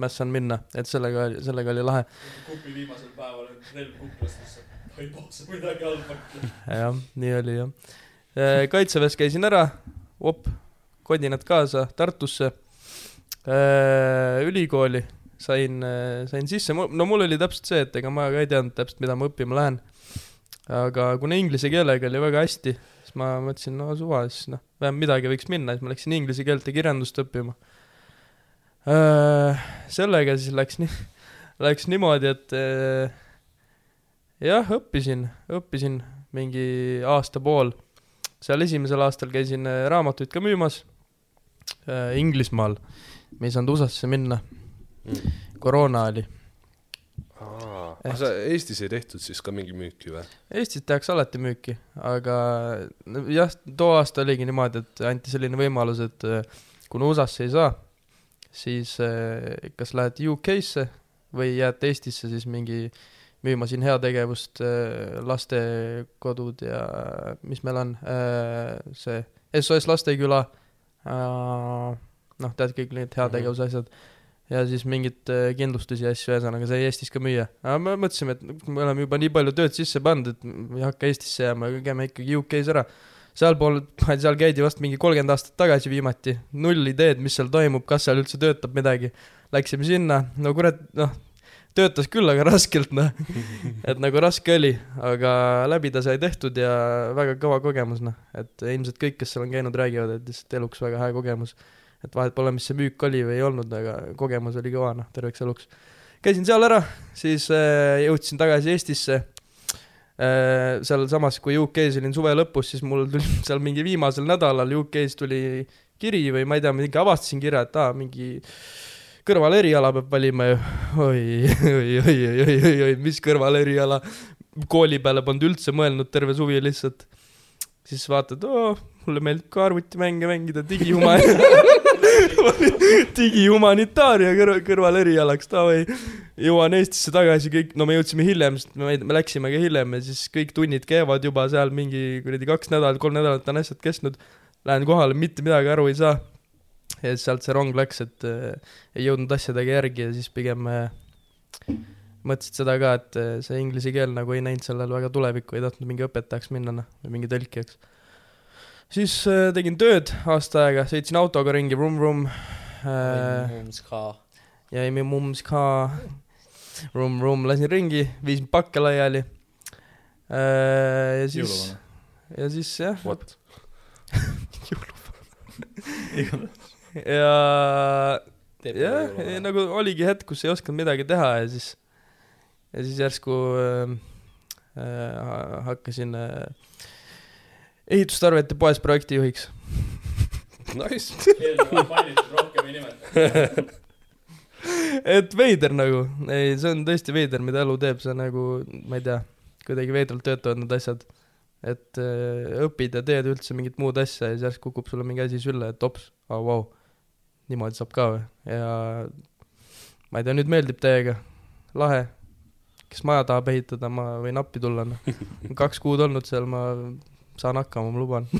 mässan minna, et sellega, sellega oli lahe. kupi viimasel päeval relv kuklas lihtsalt, ma ei paasa midagi halba. jah, nii oli jah. kaitseväes käisin ära, op, kodinad kaasa Tartusse, ülikooli sain, sain sisse, no mul oli täpselt see, et ega ma ka ei teadnud täpselt, mida ma õppima lähen. aga kuna inglise keelega oli väga hästi, siis ma mõtlesin, no suva, siis noh, vähemalt midagi võiks minna, siis ma läksin inglise keelt ja kirjandust õppima. sellega siis läks nii, läks niimoodi, et äh, jah, õppisin, õppisin mingi aasta-pool. seal esimesel aastal käisin äh, raamatuid ka müümas äh, Inglismaal, me ei saanud USA-sse minna, koroona oli. aga sa Eestis ei tehtud siis ka mingi müüki või? Eestis tehakse alati müüki, aga jah, too aasta oligi niimoodi, et anti selline võimalus, et äh, kuna USA-sse ei saa, siis äh, kas lähed UK-sse või jääd Eestisse siis mingi müüma siin heategevust, lastekodud ja mis meil on, see SOS Lasteküla, noh, tead kõik need heategevuse asjad ja siis mingit äh, kindlustusi ja asju, ühesõnaga sai Eestis ka müüa. aga me mõtlesime, et me oleme juba nii palju tööd sisse pannud, et me ei hakka Eestisse jääma, käime ikkagi UK-s ära. sealpool, seal käidi vast mingi kolmkümmend aastat tagasi viimati, null ideed, mis seal toimub, kas seal üldse töötab midagi. Läksime sinna, no kurat, noh, töötas küll, aga raskelt, noh. et nagu raske oli, aga läbi ta sai tehtud ja väga kõva kogemus, noh. et ilmselt kõik, kes seal on käinud, räägivad, et lihtsalt eluks väga hea kogemus et vahet pole, mis see müük oli või ei olnud, aga kogemus oli kõva, noh, terveks eluks. käisin seal ära, siis äh, jõudsin tagasi Eestisse äh,. sealsamas, kui UK-s olin suve lõpus, siis mul tuli seal mingi viimasel nädalal UK-s tuli kiri või ma ei tea, mingi avastasin kirja, et aa, mingi kõrvaleriala peab valima ju. oi, oi, oi, oi, oi, oi, mis kõrvaleriala. kooli peale polnud üldse mõelnud terve suvi lihtsalt. siis vaatad, oo, mulle meeldib ka arvutimänge mängida, digihuma-, digihumanitaaria kõrval, kõrvalerialaks, davai. jõuan Eestisse tagasi, kõik, no me jõudsime hiljem, sest me, me läksime ka hiljem ja siis kõik tunnid käivad juba seal mingi kuradi kaks nädalat, kolm nädalat on asjad kestnud. Lähen kohale, mitte midagi aru ei saa. Ja siis sealt see rong läks, et äh, ei jõudnud asjadega järgi ja siis pigem äh, mõtlesid seda ka, et äh, see inglise keel nagu ei näinud sellel väga tulevikku, ei tahtnud mingi õpetajaks minna, noh, või mingi tõlkijaks siis äh, tegin tööd aasta aega, sõitsin autoga ringi, vrum-vrum äh,. jäime mums ka, vrum-vrum, lasin ringi, viisin pakke laiali äh,. ja siis, jõuluvana. ja siis jah, What? ja jah, nagu oligi hetk, kus ei osanud midagi teha ja siis, ja siis järsku äh, äh, hakkasin äh, ehitustarvete poes projektijuhiks. Nice. et veider nagu, ei, see on tõesti veider, mida elu teeb, see on nagu, ma ei tea, kuidagi veidralt töötavad need asjad. et äh, õpid ja teed üldse mingit muud asja ja siis järsku kukub sulle mingi asi sülle, et ops, aa oh, vau wow., niimoodi saab ka või, ja ma ei tea, nüüd meeldib täiega, lahe. kes maja tahab ehitada, ma võin appi tulla, noh. kaks kuud olnud seal, ma saan hakkama, ma luban.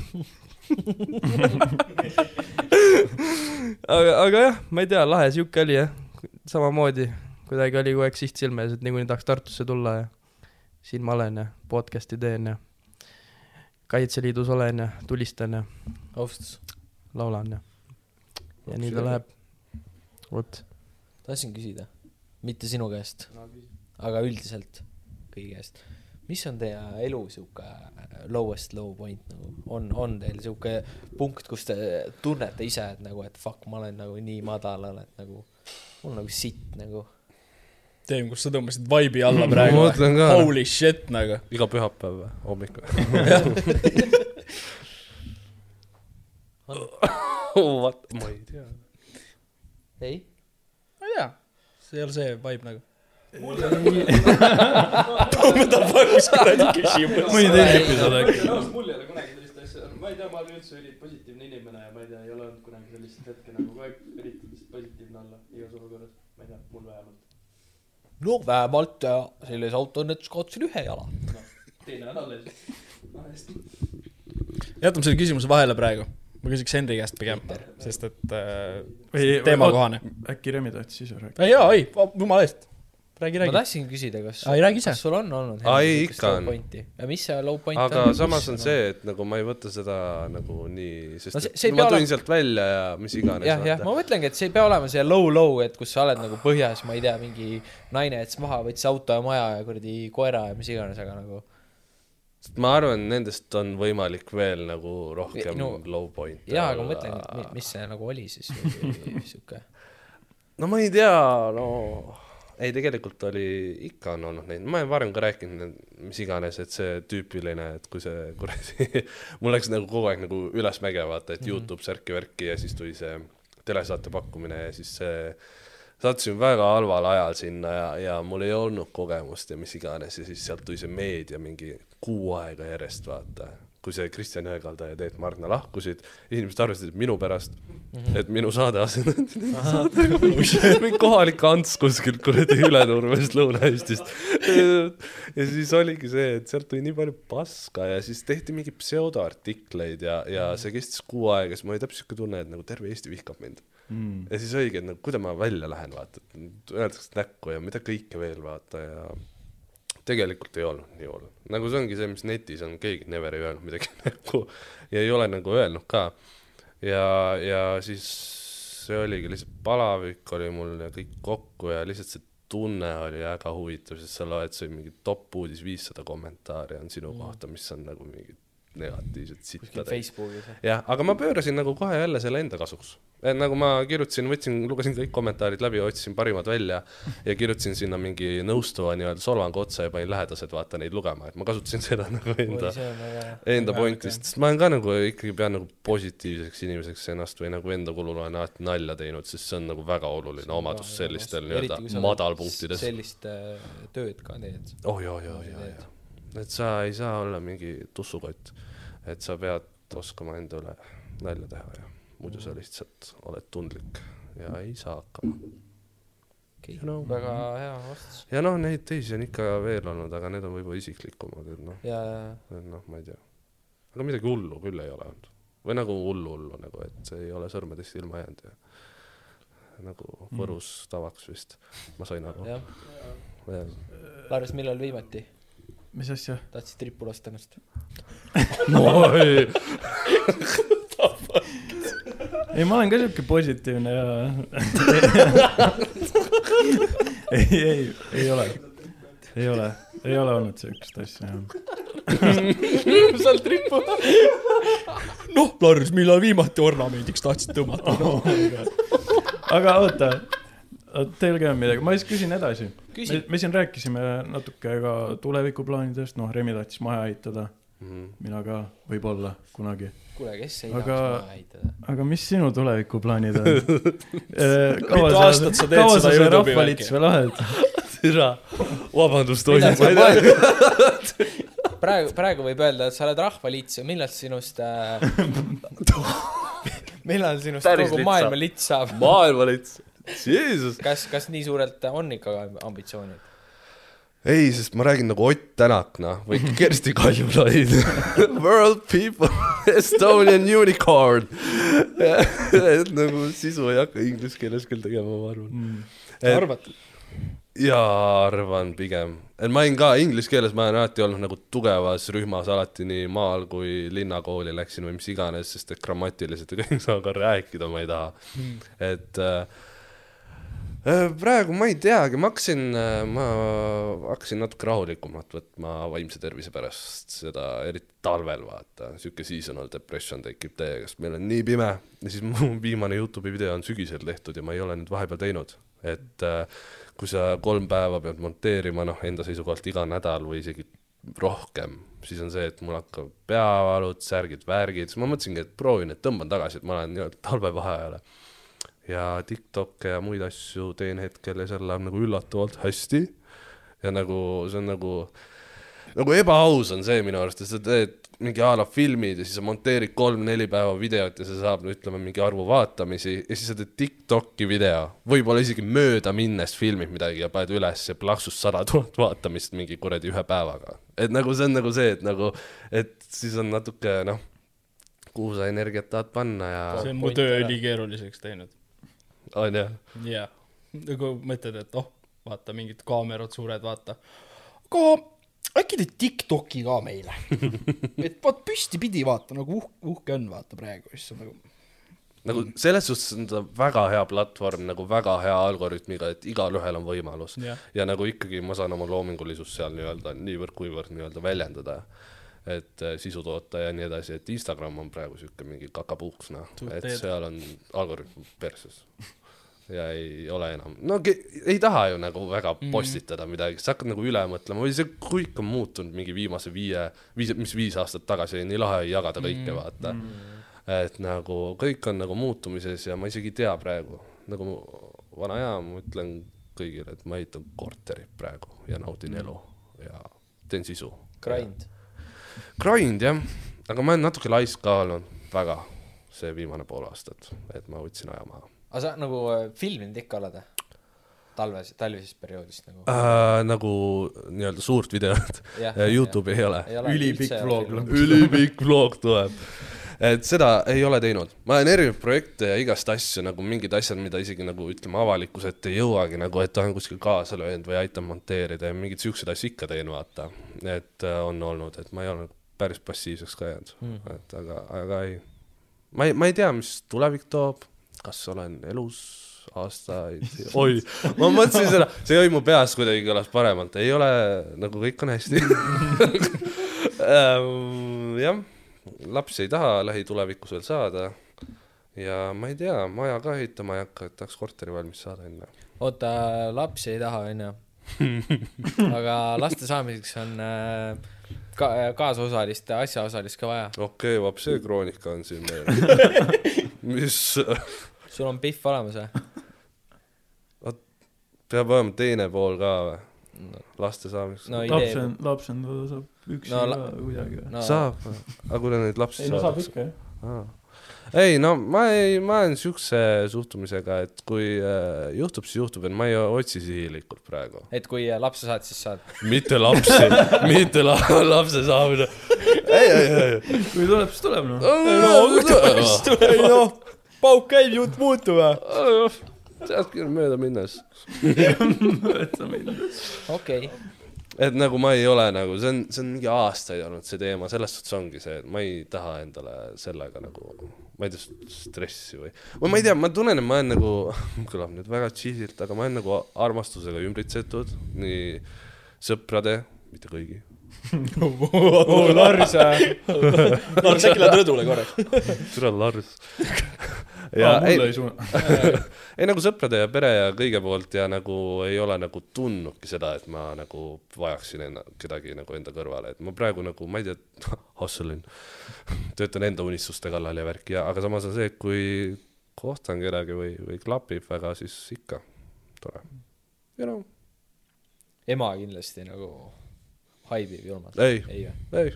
aga, aga jah, ma ei tea, lahe sihuke oli jah, samamoodi kuidagi oli kogu aeg siht silme ees, et niikuinii tahaks Tartusse tulla ja siin ma olen ja podcast'i teen ja Kaitseliidus olen ja tulistan ja austus, laulan ja, ja nii ta läheb. vot. tahtsin küsida, mitte sinu käest, aga üldiselt kõigi käest. mis on teie elu sihuke lowest low point nagu, on, on teil sihuke punkt, kus te tunnete ise, et nagu, et fuck, ma olen nagu nii madalal, et nagu mul on nagu sitt nagu. Teem, kus sa tõmbasid vibe'i alla ma praegu. mõtlen ka, Holy shit nagu. iga pühapäev või hommikul. What? ma ei tea. ei? ma ei tea, see ei ole see vibe nagu. mõni teine episood äkki. mul ei ole kunagi sellist asja, ma ei tea, ma olen üldse ülipositiivne inimene ja ma ei tea, ei ole olnud kunagi sellist hetke nagu kogu aeg üritan lihtsalt positiivne olla igas olukorras, ma ei tea, mul vähemalt. no vähemalt äh, selles autoõnnetuses kaotasin ühe jala. teine on alles. jätame selle küsimuse vahele praegu. Ma küsiks Henri käest pigem, sest et äh, teemakohane. äkki Remi tahtis ise rääkida? ei jaa, ei, jumala eest. räägi, ma räägi. tahtsin küsida, kas Ai, räägi ise. kas sul on olnud Ai, niisugust ikka low on. pointi ja mis see low point aga on? samas on see, et nagu ma ei võta seda nagu nii, sest No see- see, ma tulin olema- sealt välja ja mis iganes. jah, jah, ma mõtlengi, et see ei pea olema see low-low, et kus sa oled nagu põhjas, ma ei tea, mingi naine jättis maha, võttis auto ja maja ja kuradi koera ja mis iganes, aga nagu ma arvan, nendest on võimalik veel nagu rohkem No, low point'e jaa, aga ma mõtlen, mis see nagu oli siis sihuke. no ma ei tea, no ei, tegelikult oli, ikka on olnud neid, ma olen varem ka rääkinud, mis iganes, et see tüüpiline, et kui see kuradi, mul läks nagu kogu aeg nagu ülesmäge vaata, et Youtube särki-värki ja siis tuli see telesaate pakkumine ja siis see sattusin väga halval ajal sinna ja, ja mul ei olnud kogemust ja mis iganes ja siis sealt tuli see meedia mingi kuu aega järjest vaata kui see Kristjan Jõekalda ja Teet Margna lahkusid, inimesed arvasid, et minu pärast mm, -hmm. et minu saade asendati nende saatega, mingi kohalik Ants kuskilt kuradi Ülenurmest Lõuna-Eestist. ja siis oligi see, et sealt tuli nii palju paska ja siis tehti mingeid pseudoartikleid ja, ja see kestis kuu aega, siis mul oli täpselt siuke tunne, et nagu terve Eesti vihkab mind mm.. ja siis oligi, et nagu kuidas ma välja lähen, vaata, öeldakse näkku ja mida kõike veel, vaata ja tegelikult ei olnud nii hull. nagu see ongi see, mis netis on, keegi never ei öelnud midagi näkku ja ei ole nagu öelnud ka. ja, ja siis see oligi lihtsalt palavik oli mul ja kõik kokku ja lihtsalt see tunne oli väga huvitav, sest sa loed, see mingi top uudis viissada kommentaari on sinu kohta, mis on nagu mingid negatiivsed kuskil sitta Facebookis. jah, aga ma pöörasin nagu kohe jälle selle enda kasuks. nagu ma kirjutasin, võtsin, lugesin kõik kommentaarid läbi, otsisin parimad välja ja kirjutasin sinna mingi nõustuva nii-öelda solvangu otsa ja panin lähedased, vaata neid lugema, et ma kasutasin seda nagu enda, enda pointist, sest ma olen ka nagu ikkagi pean nagu positiivseks inimeseks ennast või nagu enda kulul olen alati nalja teinud, sest see on nagu väga oluline omadus sellistel nii-öelda madalpunktides. sellist äh, tööd ka teed. oh jaa, jaa, jaa, jaa. et sa ei saa olla mingi tussukott, et sa pead oskama enda üle nalja teha ja muidu sa lihtsalt oled tundlik ja ei saa hakkama. You know., väga hea vastus. ja noh, neid teisi on ikka veel olnud, aga need on võib-olla isiklikumad, et noh, noh, ma ei tea. aga midagi hullu küll ei ole olnud. või nagu hullu hullu nagu, et see ei ole sõrmedest ilma jäänud ja nagu Võrus tavaks vist, ma sain aru. jah. Lars, millal viimati mis asja? tahtsid trippu lasta ennast? ei, ma olen ka siuke positiivne ja ei, ei, ei ole, ei ole, ei ole olnud siukest asja jah. sealt ripu. noh, Lars, millal viimati ornamendiks tahtsid tõmmata? aga oota, teil ka on midagi, ma siis küsin edasi. Küsi. me siin rääkisime natuke ka tulevikuplaanidest, noh, Remi tahtis maja ehitada, Mhm. mina ka võib-olla kunagi. kuule, kes ei Aga- tahaks maha ehitada? aga mis sinu tulevikuplaanid on? Mitu aastat sa teed seda Youtube'i rahvaliits veel oled? tere, vabandust, sa ma ei tea. praegu, praegu võib öelda, et sa oled rahvaliits ja millal sinust äh, millal sinust kogu lits maailma saab. lits saab? maailmalits, Jeesus. kas, kas nii suurelt on ikka ambitsioonid? ei, sest ma räägin nagu Ott Tänak, noh, või Kersti Kaljulaid. World people, Estonian unicorn. et nagu sisu ei hakka inglise keeles küll tegema, ma arvan. arvad? jaa, arvan pigem. et ma olin ka inglise keeles, ma olen alati olnud nagu tugevas rühmas alati nii maal kui linnakooli läksin või mis iganes, sest et grammatiliselt ja kõik saa ka rääkida, ma ei taha mm.. et äh, praegu ma ei teagi, ma hakkasin, ma hakkasin natuke rahulikumat võtma vaimse tervise pärast seda, eriti talvel vaata, sihuke seasonal depression tekib täiega, sest meil on nii pime. Ja siis mu viimane Youtube'i video on sügisel tehtud ja ma ei ole nüüd vahepeal teinud, et äh, kui sa kolm päeva pead monteerima, noh, enda seisukohalt iga nädal või isegi rohkem, siis on see, et mul hakkab peavalud, särgid, värgid, siis ma mõtlesingi, et proovin, et tõmban tagasi, et ma nii-öelda talvevaheajale. Ja TikTok'e ja muid asju teen hetkel ja seal läheb nagu üllatavalt hästi. ja nagu see on nagu, nagu ebaaus on see minu arust, et sa teed mingi a la filmid ja siis sa monteerid kolm-neli päeva videot ja see saab, no ütleme, mingi arvu vaatamisi ja siis sa teed Tiktoki video, võib-olla isegi mööda minnes filmid midagi ja paned üles ja plaksus sada tuhat vaatamist mingi kuradi ühe päevaga. et nagu see on nagu see, et nagu, et siis on natuke noh, kuhu sa energiat tahad panna ja see on mu töö ülikeeruliseks teinud. onju, jaa. nagu mõtled, et oh, vaata mingid kaamerad suured, vaata. aga äkki teed Tiktoki ka meile? et vaat püstipidi vaata nagu uh,, uhke on vaata praegu, siis on nagu nagu selles suhtes on ta väga hea platvorm nagu väga hea algoritmiga, et igalühel on võimalus Jah. ja nagu ikkagi ma saan oma loomingulisust seal nii-öelda niivõrd-kuivõrd nii-öelda väljendada, et äh, sisu toota ja nii edasi, et Instagram on praegu siuke mingi kakapuuks noh, et seal on algoritm perses ja ei ole enam, no ei taha ju nagu väga postitada midagi, sa hakkad nagu üle mõtlema või see kõik on muutunud mingi viimase viie, viis, mis viis aastat tagasi oli nii lahe jagada kõike, vaata. Et nagu kõik on nagu muutumises ja ma isegi ei tea praegu, nagu vana hea, ma ütlen kõigile, et ma ehitan korterit praegu ja naudin elu ja teen sisu. grind. Grind jah, aga ma olen natuke laisk ka olnud, väga, see viimane pool aastat, et ma võtsin aja maha aga sa nagu äh, filminud ikka oled? talves, talvisest perioodist nagu? äh,. nagu nii-öelda suurt videot Youtube'i ei ole. Ülipikk vlog ülipikk vlog tuleb. et seda ei ole teinud, ma olen erinevaid projekte ja igast asju nagu mingid asjad, mida isegi nagu ütleme avalikkuse ette ei jõuagi nagu, et olen kuskil kaasa löönud või aitan monteerida ja mingeid siukseid asju ikka teen, vaata. et äh, on olnud, et ma ei ole päris passiivseks ka jäänud mm, -hmm. et aga, aga ei, ma ei, ma ei tea, mis tulevik toob, kas olen elus aastaid, oi, ma mõtlesin seda, see jäi mu peas kuidagi kõlas paremalt, ei ole, nagu kõik on hästi. jah, lapsi ei taha lähitulevikus veel saada ja ma ei tea, maja ka ehitama ei hakka, et tahaks korteri valmis saada enne. oota, lapsi ei taha, onju. aga laste saamiseks on äh, ka kaasosalist, asjaosalist ka vaja. okei okay,, vaat see kroonika on siin meil. mis, sul on Pihv olemas või? peab olema teine pool ka või? laste saamiseks no no,. lapsen, lapsendada saab üksi No no, la- ka kuidagi või? no, saab, aga kui neid lapsi ei no saab ikka jah. Ei no ma ei, ma olen siukse suhtumisega, et kui äh, juhtub, siis juhtub, et ma ei otsi sihilikult praegu. et kui äh, lapse saad, siis saad. mitte lapsi, mitte la lapse saamine. ei, ei, ei. kui tuleb, siis tuleb noh. ei noh, pauk käib, jutt muutub noh, sealt küll mööda minnes. okei, et nagu ma ei ole nagu, see on, see on mingi aastaid olnud see teema, selles suhtes ongi see, et ma ei taha endale sellega nagu, ma ei tea, stressi või, või ma ei tea, ma tunnen, et ma olen nagu, kõlab nüüd väga cheesy'lt, aga ma olen nagu armastusega ümbritsetud, nii sõprade, mitte kõigi, Lars, Lars äkki lähed rõdule korraks? türa Lars. ja ja ei ei nagu sõprade ja pere ja kõige poolt ja nagu ei ole nagu tundnudki seda, et ma nagu vajaksin enna, kedagi nagu enda kõrvale, et ma praegu nagu, ma ei tea, hustle in, töötan enda unistuste kallal ja värki ja, aga samas on see, et kui kohtan kedagi või, või klapib väga, siis ikka tore. ja no ema kindlasti nagu haibib julmalt. ei, ei ei,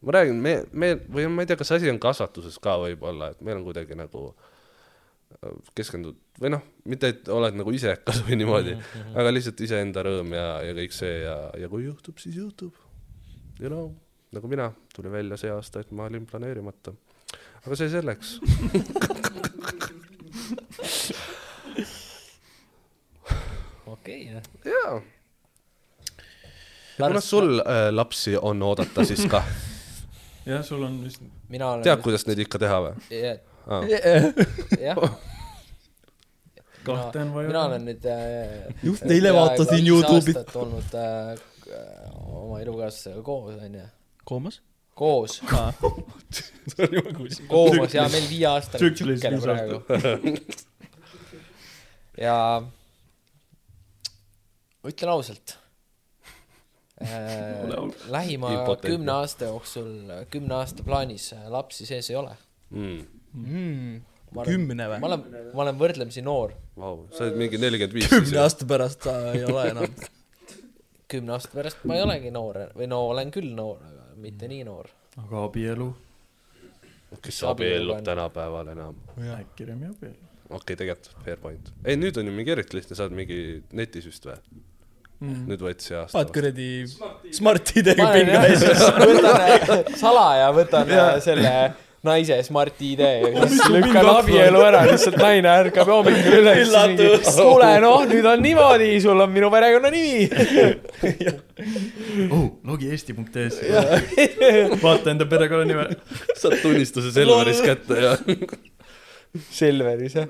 ma räägin, me, me või ma ei tea, kas asi on kasvatuses ka võib-olla, et meil on kuidagi nagu äh, keskendud või noh, mitte et oled nagu isekas või niimoodi mm, -hmm. aga lihtsalt iseenda rõõm ja, ja kõik see ja, ja kui juhtub, siis juhtub. You know, nagu mina, tuli välja see aasta, et ma olin planeerimata. aga see selleks. okei, jah. jaa. Ja kuna sul äh, lapsi on oodata, siis ka, jah, sul on vist, mina olen. tead, kuidas neid ikka teha või? jah. kahte on vaja. mina olen nüüd äh, Just eile vaatasin Youtube'it. olnud äh, oma elukaaslasega koos, onju. koomas? koos, koos ja meil viieaastane viis praegu. ja ütlen ausalt äh, lähima Impotentne. kümne aasta jooksul, kümne aasta plaanis äh, lapsi sees ei ole mm.. Mm. Ma olen- kümne ma või? olen, ma olen võrdlemisi noor, Vau, sa oled mingi nelikümmend viis. kümne aasta pärast sa ei ole enam. kümne aasta pärast ma ei olegi noor või no olen küll noor, aga mitte nii noor. aga abielu, kes abiellub tänapäeval enam? äkki Remi abielu. okei okay,, tegelikult fair point. ei, nüüd on ju mingi eriti lihtne, saad mingi netis vist või? Mm. nüüd võeti see aasta vaat. kuradi Smart ID-ga panen pinga ees. võtan salaja, võtan äh, selle naise Smart ID ja siis lükkan abielu ära, lihtsalt naine ärkab hommikul üles. kuule, noh, nüüd on niimoodi, sul on minu perekonnanimi. oh, logi eesti.ee-s. vaata enda perekonnanime. saad tunnistuse Selveris kätte ja Selveris jah.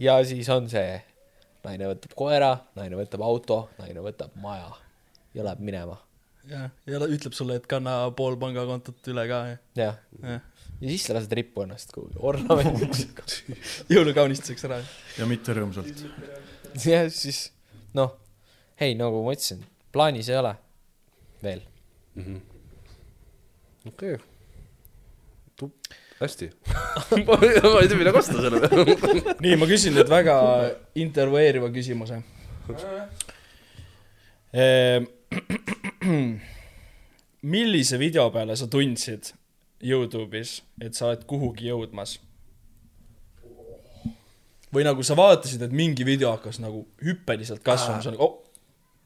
ja siis on see, naine võtab koera, naine võtab auto, naine võtab maja ja läheb minema. jah, ja ta ütleb sulle, et kanna pool pangakontot üle ka ja, jah, jah. ja siis sa lased rippu ennast kuhugi ornamendiks. jõulukaunistuseks ära. ja mitte rõõmsalt. ja siis noh, ei nagu ma ütlesin, plaanis ei ole veel. okei okay.. Hästi ma ei tea, mida kosta selle peale. nii, ma küsin nüüd väga intervjueeriva küsimuse. millise video peale sa tundsid Youtube'is, et sa oled kuhugi jõudmas? või nagu sa vaatasid, et mingi video hakkas nagu hüppeliselt kasvama, sa nagu oh,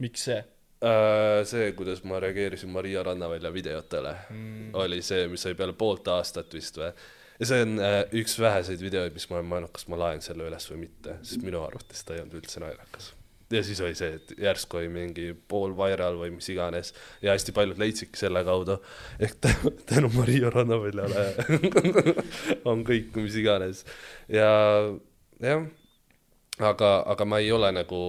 miks see? Äh, see, kuidas ma reageerisin Maria Rannavälja videotele mm., oli see, mis oli peale poolt aastat vist või. ja see on äh, üks väheseid videoid, mis ma olen mõelnud, kas ma laen selle üles või mitte, sest minu arvates ta ei olnud üldse naljakas. ja siis oli see, et järsku oli mingi pool viral või mis iganes ja hästi paljud leidsidki selle kaudu. ehk tänu, tänu Maria Rannaväljale on kõik, mis iganes ja jah aga, aga ma ei ole nagu,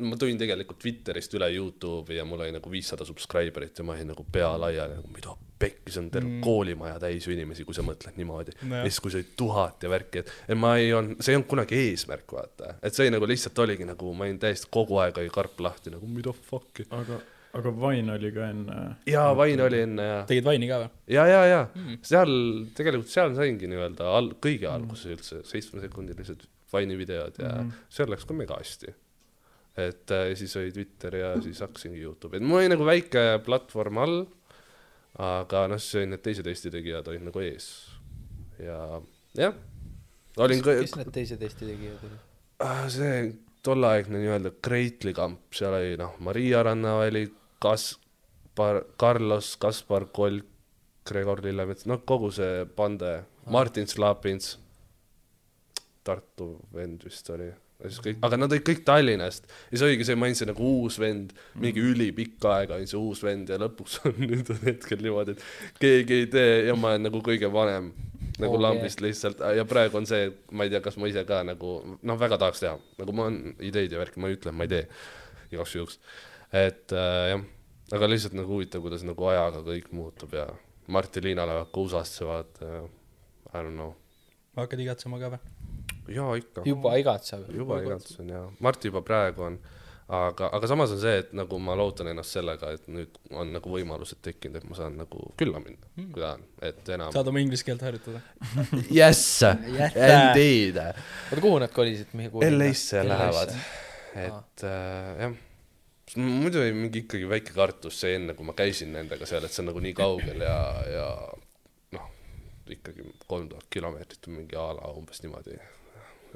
ma tulin tegelikult Twitterist üle Youtube'i ja mul oli nagu viissada subscriber'it ja ma olin nagu pea laiali nagu mida pekki, see on terve mm. koolimaja täis ju inimesi, kui sa mõtled niimoodi Nojah. ja siis, kui see oli tuhat ja värki, et, et ma ei olnud, see ei olnud kunagi eesmärk, vaata, et see oli nagu lihtsalt oligi nagu, ma olin täiesti kogu aeg oli karp lahti nagu mida fuck'i. aga, aga Vine oli ka enne. jaa, Vain oli enne ja, tegid Vaini ka või? ja, ja, ja mm. seal tegelikult seal saingi nii-öelda al-, kõige alguses üldse seitsmesekundilised Vaini videod ja mm. seal läks ka mega hästi. et äh, siis oli Twitter ja siis hakkasingi Youtube'i, et mul oli nagu väike platvorm all, aga noh, siis olid need teised Eesti tegijad olid nagu ees ja jah, olin ka, kes need teised Eesti tegijad olid? Ah, see tolleaegne nii-öelda Kreitli kamp, seal oli noh, Maria Rannaväli, Kaspar, Carlos, Kaspar Kolk, Gregor Lillemets, noh, kogu see pande, Martin Slapins, Tartu vend vist oli, siis kõik, aga nad olid kõik Tallinnast. Ja see oligi see, ma olin see nagu uus vend, mingi ülipikka aega olin see uus vend ja lõpuks on nüüd on hetkel niimoodi, et keegi ei tee ja ma olen nagu kõige vanem nagu Oh, oh, lambist lihtsalt. Ja praegu on see, ma ei tea, kas ma ise ka nagu noh, väga tahaks teha, nagu mul on ideid ja värki, ma ei ütle, et ma ei tee igaks juhuks, et äh, jah, aga lihtsalt nagu huvitav, kuidas nagu ajaga kõik muutub ja Mart ja Liina lähevad ka USA-sse vaata ja I don't know, hakkad igatsema ka või? Jaa ikka juba igatseb. juba igatsen jaa, Mart juba praegu on, aga, aga samas on see, et nagu ma lohutan ennast sellega, et nüüd on nagu võimalused tekkinud, et ma saan nagu külla minna mm., kui tahan, et enam. saad oma inglise keelt harjutada? Yes, indeed. oota, kuhu nad kolisid? LA-sse lähevad, et äh, jah, muidu oli mingi ikkagi väike kartus see enne, kui ma käisin nendega seal, et see on nagu nii kaugel ja, ja noh, ikkagi kolm tuhat kilomeetrit või mingi a la umbes niimoodi.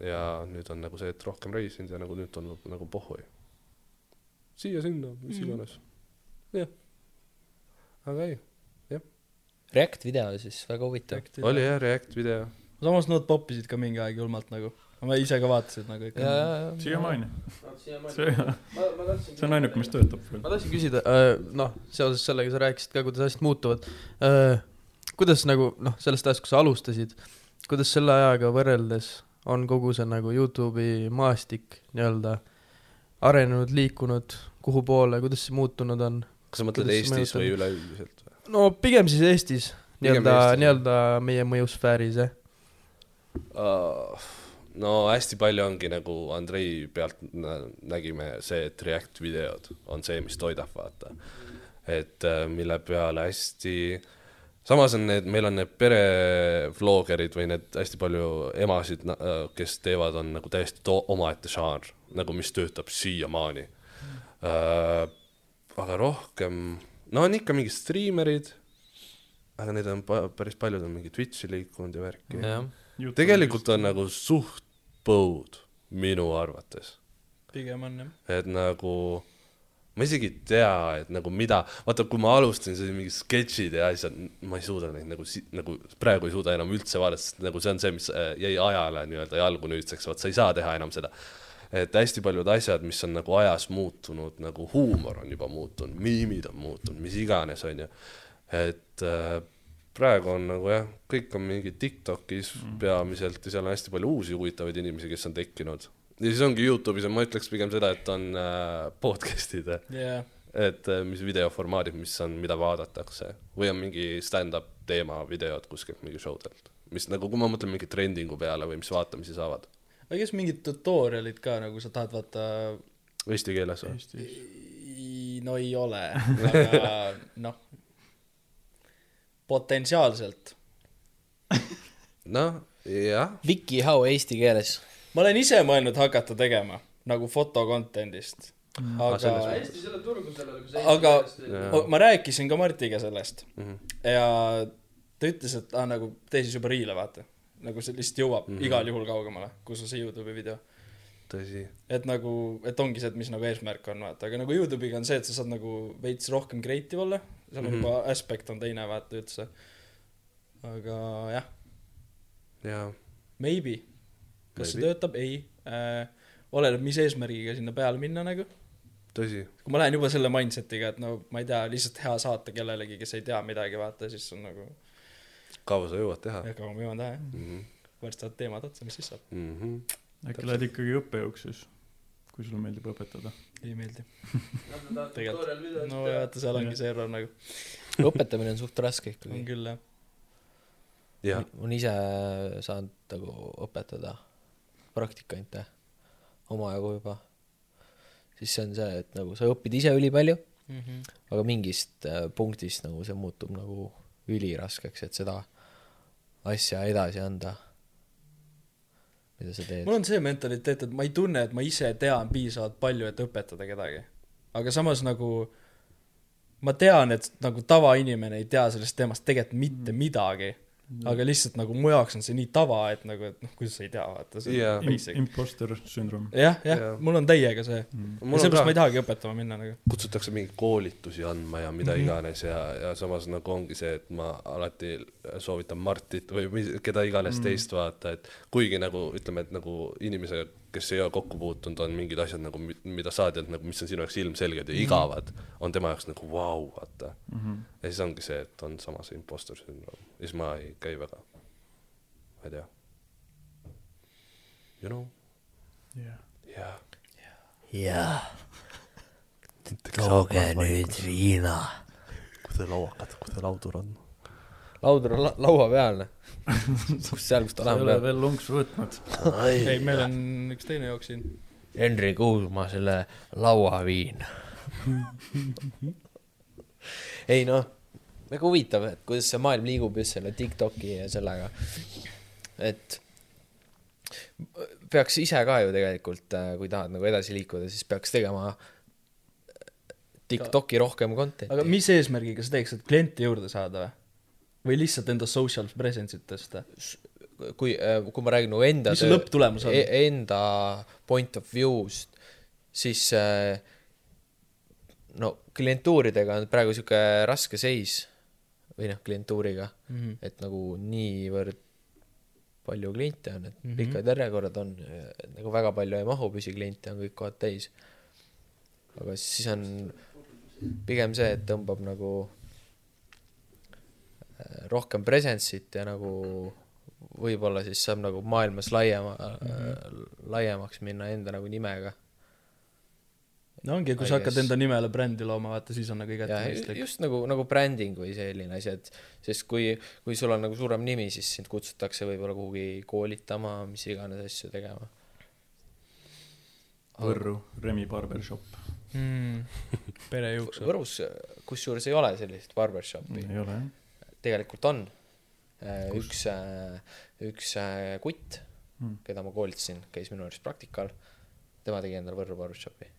Ja nüüd on nagu see, et rohkem reisinud ja nagu nüüd tundub nagu pohhui. siia-sinna, mis iganes mm.. jah, aga ei, React video siis, väga huvitav. oli jah React video. samas nad poppisid ka mingi aeg julmalt nagu. ma ise ka vaatasin nagu ikka. siiamaani. see, see on ainuke, mis töötab veel. ma tahtsin küsida, noh, seoses sellega sa rääkisid ka, kuidas asjad muutuvad. kuidas nagu noh, sellest ajast, kui sa alustasid, kuidas selle ajaga võrreldes on kogu see nagu Youtube'i maastik nii-öelda arenenud, liikunud, kuhu poole, kuidas see muutunud on? kas sa mõtled Eestis või mõjutab? üleüldiselt või? no pigem siis Eestis, nii-öelda nii-öelda meie mõjusfääris, jah. uh, no hästi palju ongi nagu Andrei pealt nä- nägime see, et React videod on see, mis toidab, vaata. et äh, mille peale hästi, samas on need, meil on need perevloggerid või need hästi palju emasid, kes teevad, on nagu täiesti omaette žanr, nagu mis töötab siiamaani uh,. aga rohkem, no on ikka mingid striimerid, aga neid on pa- päris paljud on mingi Twitch'i liikunud ja värki jah, tegelikult on nagu suht põud minu arvates, pigem on jah. et nagu ma isegi ei tea, et nagu mida, vaata, kui ma alustasin, siis mingid sketšid ja asjad, ma ei suuda neid nagu, nagu praegu ei suuda enam üldse vaadata, sest nagu see on see, mis äh, jäi ajale nii-öelda jalgu nüüdseks, vot sa ei saa teha enam seda. et hästi paljud asjad, mis on nagu ajas muutunud, nagu huumor on juba muutunud, miimid on muutunud, mis iganes, onju. et äh, praegu on nagu jah, kõik on mingi Tiktokis mm. peamiselt ja seal on hästi palju uusi huvitavaid inimesi, kes on tekkinud. Ja siis ongi Youtube'is ja ma ütleks pigem seda, et on äh, podcast'id, jah, et äh, mis videoformaadid, mis on, mida vaadatakse. Või on mingi stand-up teema videod kuskilt mingi show delt, mis nagu, kui ma mõtlen mingi trendingu peale või mis vaatamisi saavad. Aga kas mingid tutorial'id ka nagu sa tahad vaata, eesti keeles või? no ei ole, aga noh, potentsiaalselt. noh, jah, Vikihau eesti keeles. Ma olen ise mõelnud hakata tegema nagu foto content'ist, Ah, selles aga, mõttes. selle turgu sellele, kui aga Jaa. ma- ma rääkisin ka Martiga sellest Mhm. ja ta ütles, et aa nagu tee siis juba riile vaata. nagu see lihtsalt jõuab mm. -hmm. igal juhul kaugemale, kus on see Youtube'i video. tõsi. et nagu, et ongi see, et mis nagu eesmärk on, vaata, aga nagu Youtube'iga on see, et sa saad nagu veits rohkem creative olla, seal on mm. -hmm. juba aspekt on teine, vaata üldse. aga jah, jaa, maybe. Kas see töötab? ei äh,. oleneb, mis eesmärgiga sinna peale minna nagu. tõsi. kui ma lähen juba selle mindset'iga, et no ma ei tea, lihtsalt hea saata kellelegi, kes ei tea midagi, vaata, siis on nagu, kaua sa jõuad teha kaua ma jõuan teha, jah. mm? -hmm. varsti saad teemad otsa, mis siis saab? Mm -hmm. äkki lähed ikkagi õppejõuks siis, kui sulle meeldib õpetada? ei meeldi. tegelikult, no vaata, seal ongi see error nagu. õpetamine on suht raske on ikkagi. küll, jah. jah, ma olen ise saanud nagu õpetada praktikante omajagu juba. siis see on see, et nagu sa õpid ise ülipalju, Mhm. aga mingist äh, punktist nagu see muutub nagu üliraskeks, et seda asja edasi anda, mida sa teed mul. on see mentaliteet, et ma ei tunne, et ma ise tean piisavalt palju, et õpetada kedagi. aga samas nagu ma tean, et nagu tavainimene ei tea sellest teemast tegelikult mitte midagi, aga lihtsalt nagu mu jaoks on see nii tava, et nagu, et noh, kuidas sa ei tea, vaata, see Jaa. on basic. imposter sündroom. jah, jah Jaa., mul on täiega see. Mul on seepärast ka- ma ei tahagi õpetama minna nagu. kutsutakse mingeid koolitusi andma ja mida mm. -hmm. iganes ja, ja samas nagu ongi see, et ma alati soovitan Martit või keda iganes mm -hmm. teist vaata, et kuigi nagu ütleme, et nagu inimese, kes ei ole kokku puutunud, on mingid asjad nagu, mida sa tead nagu, mis on sinu jaoks ilmselged ja Mhm. igavad, on tema jaoks nagu vau, vaata. Mhm. ja siis ongi see, et on sama see impostor sündroom ja siis ma ei käi väga, ma ei tea. You know, jah. tooge tooge nüüd viina. kui te lauakad, kui te laudur on. Laudur on la laua peal, noh. kus seal, kus ta sa ei ole veel lonksu võtnud. ei, meil on üks teine jook siin. Henri Kuusma selle lauaviin. ei noh, väga huvitav, et kuidas see maailm liigub just selle Tiktoki ja sellega. et peaks ise ka ju tegelikult, kui tahad nagu edasi liikuda, siis peaks tegema Tiktoki rohkem content'i. aga mis eesmärgiga sa teeks, et kliente juurde saada või? Või lihtsalt enda social presence'it tõsta? kui, kui ma räägin nagu enda mis see lõpptulemus on? e- enda point of view'st, siis äh, no klientuuridega on praegu sihuke raske seis või noh, klientuuriga, Mhm. et nagu niivõrd palju kliente on, et mm. -hmm. pikad järjekorrad on, nagu väga palju ei mahu püsikliente, on kõik kohad täis. aga siis on pigem see, et tõmbab nagu äh, rohkem presence'it ja nagu võib-olla siis saab nagu maailmas laiema mm, -hmm. laiemaks minna enda nagu nimega. no ongi, kui I sa hakkad enda nimele brändi looma, vaata siis on nagu igati ja mõistlik. just nagu, nagu bränding või selline asi, et sest kui, kui sul on nagu suurem nimi, siis sind kutsutakse võib-olla kuhugi koolitama, mis iganes asju tegema. Võrru, Remi Barbershop. mm.. perejuuksur. Võrus kusjuures ei ole sellist barbershopi, ei ole jah? Tegelikult on. üks, üks äh, kutt, Mm. keda ma koolitasin, käis minu juures praktikal, tema tegi endale Võrru barbershopi.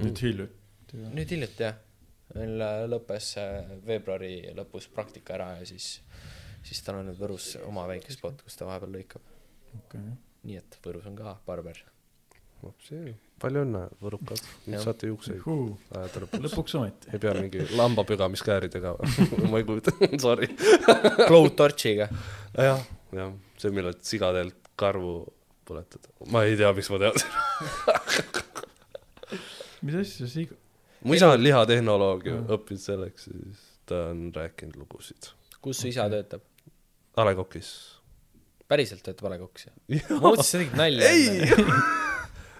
nüüd hiljuti või? nüüd hiljuti jah, meil äh, lõppes äh, veebruari lõpus praktika ära ja siis, siis tal on nüüd Võrus oma väike spot, kus ta vahepeal lõikab. okei. nii et Võrus on ka barber. Palju õnne, võrukad, nüüd saate juukseid ajada lõpuks. lõpuks ometi. ei pea mingi lambapügamiskääridega, ma ei kujuta, sorry. Blowtorchiga. jah, jah, see, millal sigadelt karvu põletad. ma ei tea, miks ma teadsin. mis asja see iga-, mu isa on lihatehnoloog ja õppinud selleks, siis ta on rääkinud lugusid. kus su isa töötab? A Le Coq'is. päriselt töötab A Le Coq'is ju? ma mõtlesin, sa tegid nalja. ei,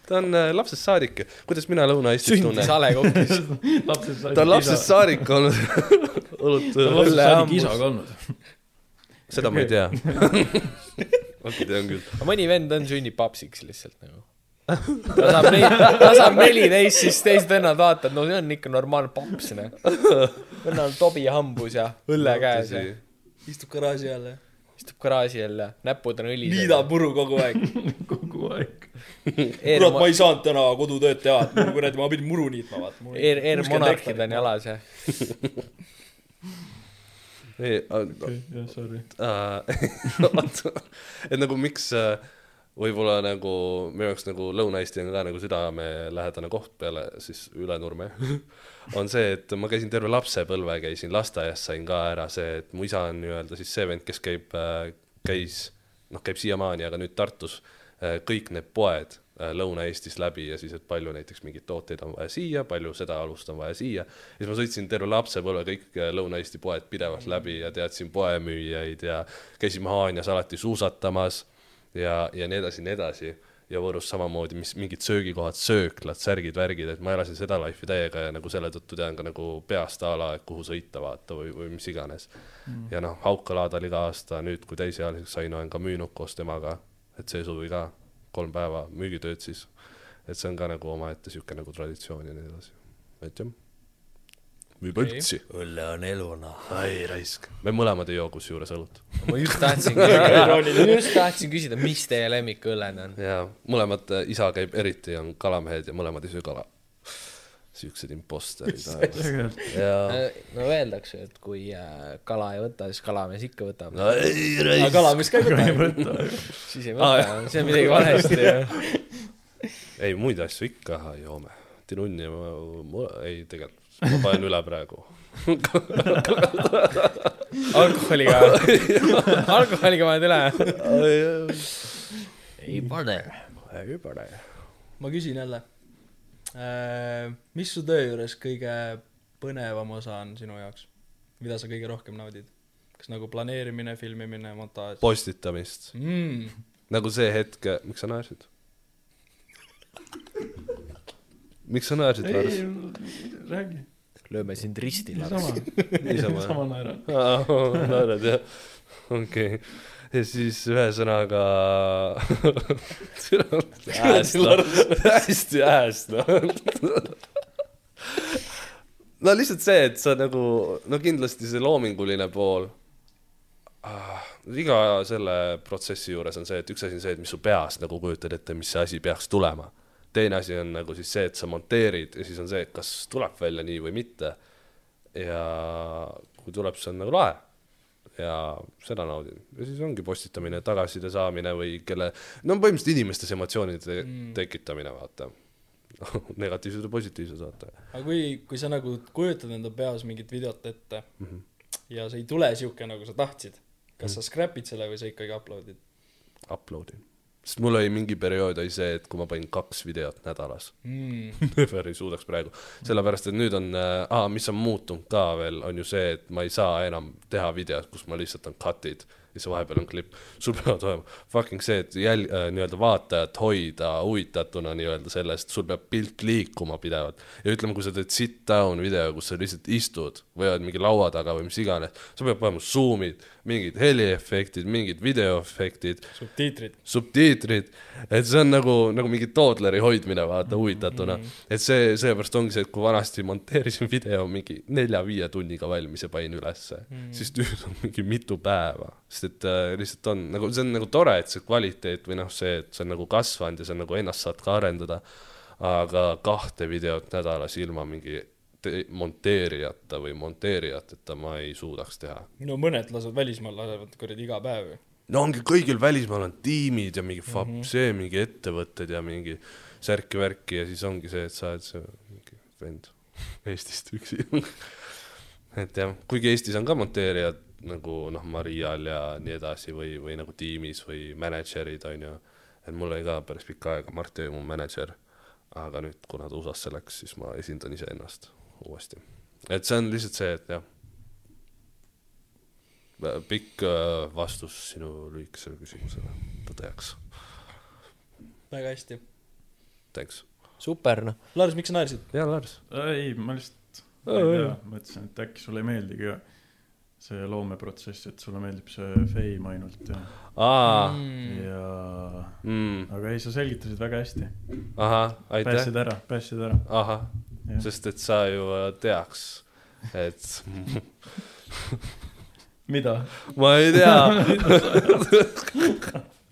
ta on äh, lapsest saadik, kuidas mina Lõuna-Eestis sündis tunnen. A Le Coq'is. lapsest saadik ta on lapsest saadik olnud olnud ta on lapsest Õlle saadik hambus. isaga olnud. seda ma ei tea. okei, tean küll. mõni vend on, sünnib papsiks lihtsalt nagu. ta saab neli, ta saab neliteist, siis teised vennad vaatavad, no see on ikka normaalne paps, noh. vennal on tobi hambus ja õlle käes ja istub garaaži all ja istub garaaži all ja näpud on õlised. liidab muru kogu aeg. kurat, ma ei saanud täna kodutööd teha, et mul kuradi, ma pidin muru niitma, vaata. Air, Air Monarchid on jalas ja ei, jah, sorry. oota, et nagu miks äh, võib-olla nagu minu jaoks nagu Lõuna-Eesti on ka nagu südamelähedane koht peale siis Ülenurme on see, et ma käisin terve lapsepõlve, käisin lasteaias, sain ka ära see, et mu isa on nii-öelda siis see vend, kes käib, käis, noh, käib siiamaani, aga nüüd Tartus äh, kõik need poed äh, Lõuna-Eestis läbi ja siis, et palju näiteks mingeid tooteid on vaja siia, palju seda alust on vaja siia. ja siis ma sõitsin terve lapsepõlve kõik äh, Lõuna-Eesti poed pidevalt läbi ja teadsin poemüüjaid ja käisime Haanjas alati suusatamas ja, ja nii edasi, nii edasi. ja Võrus samamoodi, mis mingid söögikohad, sööklad, särgid, värgid, et ma elasin seda life'i täiega ja nagu selle tõttu tean ka nagu peast a la, et kuhu sõita vaata või, või mis iganes mm.. ja noh, Haukalaad oli ka aasta, nüüd kui täisealiseks sain, olen ka müünud koos temaga, et see suvi ka kolm päeva müügitööd siis. et see on ka nagu omaette sihuke nagu traditsioon ja nii edasi, et jah. müüb õltsi. õlle on eluna. ai raisk, me mõlemad ei joo kusjuures õlut. ma just tahtsin küsida, just tahtsin küsida, mis teie lemmikõlled on? ja mõlemad, isa käib eriti, on kalamehed ja mõlemad ei söö kala. Siuksed imposterid. no öeldakse, et kui äh, kala ei võta, siis kalamees ikka võtab. no ei raisk. kalamees ka ei võta. siis ei võta, see on midagi valesti ju. ei, muid asju ikka joome. tinunni ma, ma, ei tegelikult, ma panen üle praegu. alkoholiga, alkoholiga paned üle. ei pane. ei pane. ma küsin jälle. Mis su töö juures kõige põnevam osa on sinu jaoks? mida sa kõige rohkem naudid? kas nagu planeerimine, filmimine, montaaž? postitamist. Mm. nagu see hetk, miks sa naersid? miks sa naersid, Lars?, räägi. lööme sind risti, niisama Lars., niisama sama naeran. naered jah, okei okay.. Ja siis ühesõnaga hästi, hästi noh. no lihtsalt see, et sa nagu, no kindlasti see loominguline pool ah,. iga selle protsessi juures on see, et üks asi on see, et mis su peas nagu kujutad ette, mis see asi peaks tulema. teine asi on nagu siis see, et sa monteerid ja siis on see, et kas tuleb välja nii või mitte. ja kui tuleb, see on nagu lahe ja seda naudin ja siis ongi postitamine, tagasiside saamine või kelle, no põhimõtteliselt inimestes emotsioonide mm. tekitamine, vaata. negatiivsed ja positiivsed, vaata. aga kui, kui sa nagu kujutad enda peas mingit videot ette mm -hmm. ja see ei tule siuke, nagu sa tahtsid, kas sa scrap'id selle või sa ikkagi upload'id Upload in. Sest mul oli mingi periood oli see, et kui ma panin kaks videot nädalas mm. never ei suudaks praegu, sellepärast et nüüd on äh,, mis on muutunud ka veel, on ju see, et ma ei saa enam teha videot, kus ma lihtsalt on cut'id ja siis vahepeal on klipp, sul peavad olema fucking see, et jäl- äh,, nii-öelda vaatajat hoida huvitatuna nii-öelda sellest, sul peab pilt liikuma pidevalt ja ütleme, kui sa teed sit down video, kus sa lihtsalt istud või oled mingi laua taga või mis iganes, sul peab olema zoom'id, mingid heliefektid, mingid videoefektid, subtiitrid. subtiitrid, et see on nagu, nagu mingi toodleri hoidmine, vaata, huvitatuna mm. -hmm. et see, seepärast ongi see, et kui vanasti monteerisin video mingi nelja-viie tunniga valmis ja panin ülesse mm, -hmm. siis nüüd on mingi mitu päeva, sest et äh, lihtsalt on nagu, see on nagu tore, et see kvaliteet või noh, see, et see on nagu kasvanud ja sa nagu ennast saad ka arendada, aga kahte videot nädalas ilma mingi te- monteerijata või monteerijateta ma ei suudaks teha no mõned lasevad välismaal, lasevad kuradi iga päev ju. no ongi kõigil välismaal on tiimid ja mingi fap- mm, -hmm. see mingi ettevõtted ja mingi, särki-värki ja siis ongi see, et sa oled see mingi vend Eestist üksi. et jah, kuigi Eestis on ka monteerijad nagu noh, Marial ja nii edasi või, või nagu tiimis või mänedžerid on ju, et mul oli ka päris pikka aega Mart Jõe mu mänedžer, aga nüüd, kuna ta USA-sse läks, siis ma esindan iseennast uuesti. et see on lihtsalt see, et jah, pikk äh, vastus sinu lühikesele küsimusele, tõdejaks, väga hästi. thanks. super noh, Lars, miks sa naersid? jaa, Lars. ei, ma lihtsalt, ma ei tea, mõtlesin, et äkki sulle ei meeldigi see loomeprotsess, et sulle meeldib see fame ainult ja, aa, Mm. ja mm, aga ei, sa selgitasid väga hästi. ahah, aitäh, päästsid ära, päästsid ära. ahah, sest et sa ju äh, teaks, et mida? ma ei tea,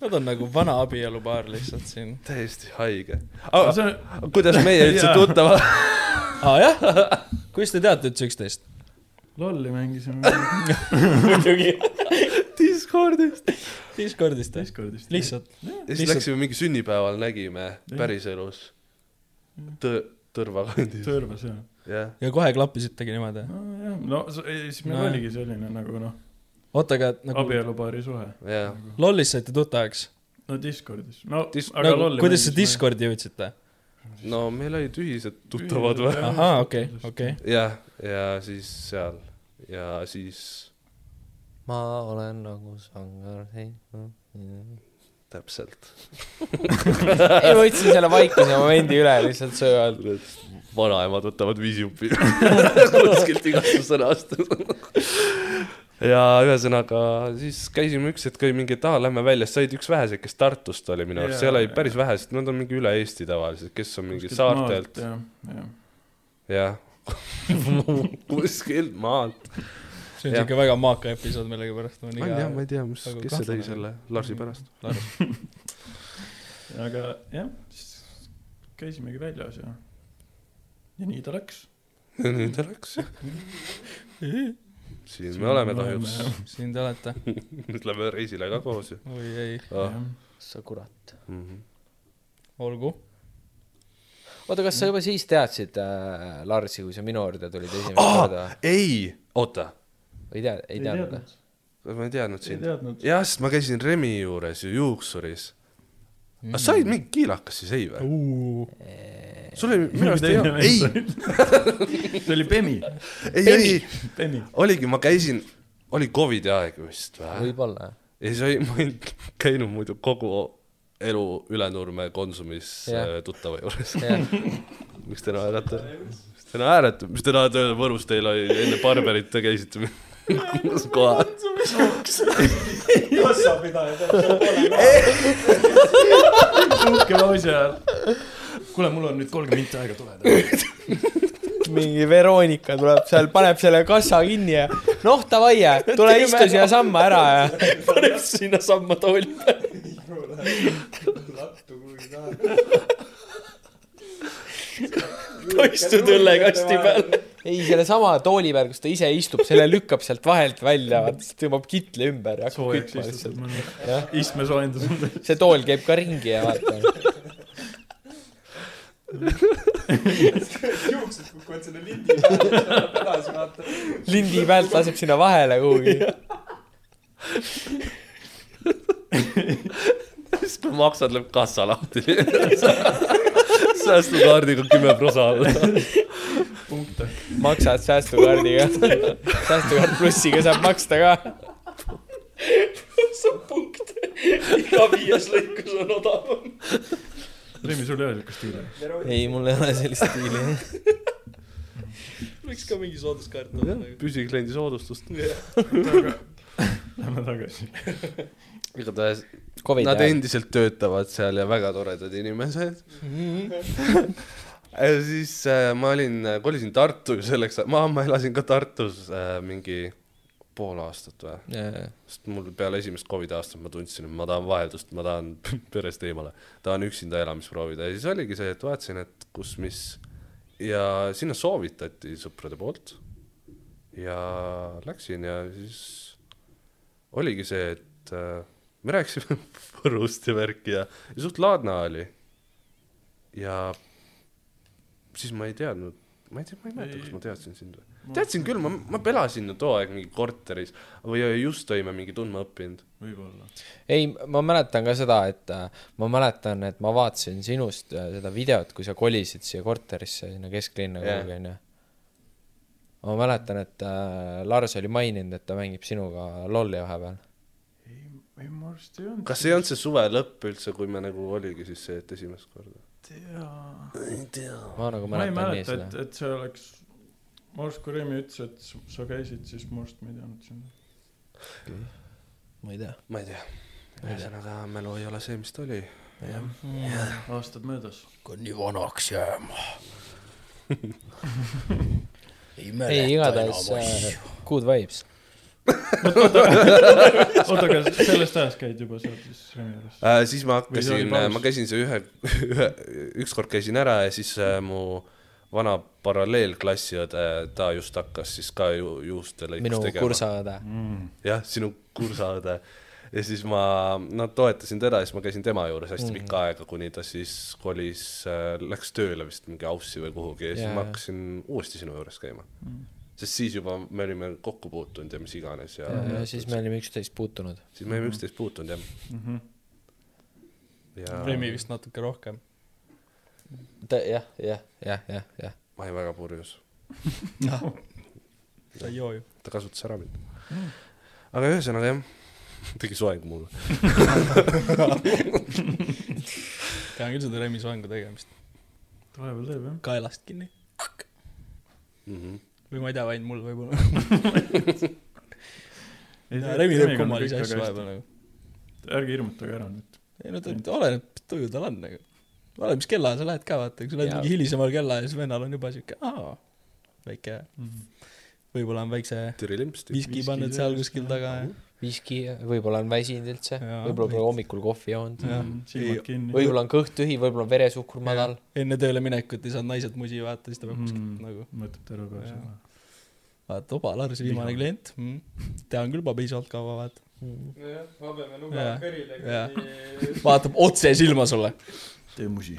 Nad on nagu vana abielupaar lihtsalt siin. täiesti haige. see on, kuidas meie üldse Jaa. tuttavad? aa jah? kuidas te teate üldse üksteist? lolli mängisime muidugi. Discordist. Discordist? Discordist. lihtsalt. ja siis Lihtsalt- läksime mingi sünnipäeval nägime päriselus Tõrva kandis, Tõrvas jah. jah. ja kohe klappisitegi niimoodi. no s- ei, siis meil No. oligi selline nagu noh, oota, aga nagu abielupaari suhe. jah, lollis saite tuttavaks? no Discordis, no Dis- aga nagu lolli kuidas te Discordi jõudsite? no meil olid ühised tuttavad või? Jah. ahaa, okei, okei. jah, ja siis seal ja siis ma olen nagu sangar, ei. täpselt. ei, ma võtsin selle vaikuse momendi üle lihtsalt söö all. vanaemad võtavad viis jupi kuskilt igast sõnast. ja ühesõnaga siis käisime üks hetk oli mingi, et aa, lähme välja, sa olid üks väheseid, kes Tartust oli minu arust, seal oli päris vähesed, nad on mingi üle Eesti tavaliselt, kes on mingi Kuskilt saartelt, jah. kuskilt maalt. See on siuke väga maaka episood millegipärast. on jah, ma ei tea, mis, Nagu kes see tõi selle Larsi pärast. aga jah, siis käisimegi väljas ja, ja nii ta läks. ja nüüd ta läks jah. siin me oleme kahjuks, siin te olete. nüüd lähme reisile ka koos ju oi ei, ah.. sa kurat. Mm -hmm. olgu. oota, kas sa juba siis teadsid äh, Larsi, kui sa minu juurde tulid esimest korda? ei, oota, või tead, ei teadnud või?? ma ei teadnud ei sind. jah, sest ma käisin Remi juures ju juuksuris. aga sa olid mingi kiilakas siis, ei või? sul oli minu arust ei olnud, ei, see oli Bemi, ei, ei, oligi, ma käisin, oli Covidi aeg vist või? võib-olla. ja siis oli, ma olin käinud muidu kogu elu Ülenurme Konsumis Jah. äh, tuttava juures. jah, miks te naerate? miks te naerate, mis te öelda, Võrus teil oli enne Barberit te käisite mis kohas? uhke lause ajal. kuule, mul on nüüd kolmkümmend minti aega tuleda. mingi Veronika tuleb seal, paneb selle kassa kinni ja noh, davai, tule istu siia samma ära ja paneb sinna samma tooli peale. istud õllekasti peal. ei, sellesama tooli peal, kus ta ise istub, selle lükkab sealt vahelt välja, siis tõmbab kitli ümber ja hakkab kütma lihtsalt. istme soojendus see tool käib ka ringi ja vaata. juuksed kukuvad selle lindi peale, edasi vaata. lindi pealt laseb sinna vahele kuhugi. siis maksad, läheb kassa lahti. Säästukaardiga kümme prosa alla. punkte. maksad säästukaardiga. säästukaart plussiga saab maksta ka. saab punkte. iga viies lõikus on odavam. Remi, sul ei ole siukest stiili? ei, mul ei ole sellist stiili. võiks ka mingi sooduskaart olla. püsikliendi soodustust. Lähme tagasi. Igatahes nad ajal. endiselt töötavad seal ja väga toredad inimesed. ja siis äh, ma olin, kolisin Tartu selleks, ma, ma elasin ka Tartus äh, mingi pool aastat või, sest mul peale esimest Covidi aastat ma tundsin, et ma tahan vaheldust, ma tahan perest eemale, tahan üksinda elamist proovida. Ja siis oligi see, et vaatasin, et kus, mis. Ja sinna soovitati sõprade poolt. Ja läksin ja siis oligi see, et äh, me rääkisime Võrust ja värki ja, ja suht laadne oli. ja siis ma ei teadnud, ma ei tea, ma ei mäleta, kas ma teadsin sind või. teadsin küll, ma, ma elasin ju too aeg mingi korteris või just olime mingi tundma õppinud. võib-olla. ei, ma mäletan ka seda, et äh, ma mäletan, et ma vaatasin sinust äh, seda videot, kui sa kolisid siia korterisse, sinna kesklinna Jah. kuhugi, onju. ma mäletan, et äh, Lars oli maininud, et ta mängib sinuga lolli vahepeal. ei, ei ma arust ei olnud. kas ei olnud see suve lõpp üldse, kui me nagu oligi siis see, et esimest korda? tea. ma nagu ma ei mäletan nii mäleta, et et see oleks, ma arust, kui Remi ütles, et sa käisid, siis ma arust ma ei teadnud sind. ma ei tea. ma ei tea. ühesõnaga, mälu ei ole see, mis ta oli. aastad möödas. hakkan nii vanaks jääma. ei ei, mäleta igatahes enam äh, asju. good vibes. oota, aga sellest ajast käid juba seal siis Remi juures? äh,. siis ma hakkasin, ma käisin see ühe, ühe, ükskord käisin ära ja siis äh, mu vana paralleelklassiõde, ta just hakkas siis ka ju juuste lõikust minu tegema. kursaõde. Mm. jah, sinu kursaõde. ja siis ma, no toetasin teda ja siis ma käisin tema juures hästi Mhm. pikka aega, kuni ta siis kolis äh,, läks tööle vist mingi Aussi või kuhugi ja siis Jaa, ma hakkasin uuesti sinu juures käima. Sest siis juba me olime kokku puutunud ja mis iganes ja, ja, ja siis me olime üksteist puutunud. siis me olime üksteist puutunud jah. Mhm. ja Remi vist natuke rohkem. ta jah, jah, jah, jah, jah. ma olin väga purjus, sa ei joo ju. ta kasutas ära mind. aga ühesõnaga jah, tegi soeng mulle. tean küll seda Remi soengu tegemist. vahepeal teeb jah. kaelast kinni. Mhm. Või ma ei tea, ainult mul võib-olla. Remi teeb kummalisi asju vahepeal. nagu. ärge hirmutage ära nüüd. ei no ta oleneb, mis tuju tal on nagu. oleneb, mis kellaajal sa lähed ka vaata, kui sa lähed mingi hilisemal kellaajal, siis vennal on juba siuke, aa, väike, võib-olla on väikse viski pannud seal kuskil taga ja viski, võib-olla on väsinud üldse, võib-olla pole hommikul kohvi joonud, Jah. kinni. võib-olla on kõht tühi, võib-olla on veresuhkur madal. enne tööle minekut ei saanud naised musi vaata, siis ta peab kuskilt Mm. nagu mõtleb terve päev seda. vaata, oba, Lars, viimane Liha. klient mm.. tean küll juba piisavalt kaua, vaata. Jaa. Jaa. vaatab otse silma sulle. tee musi.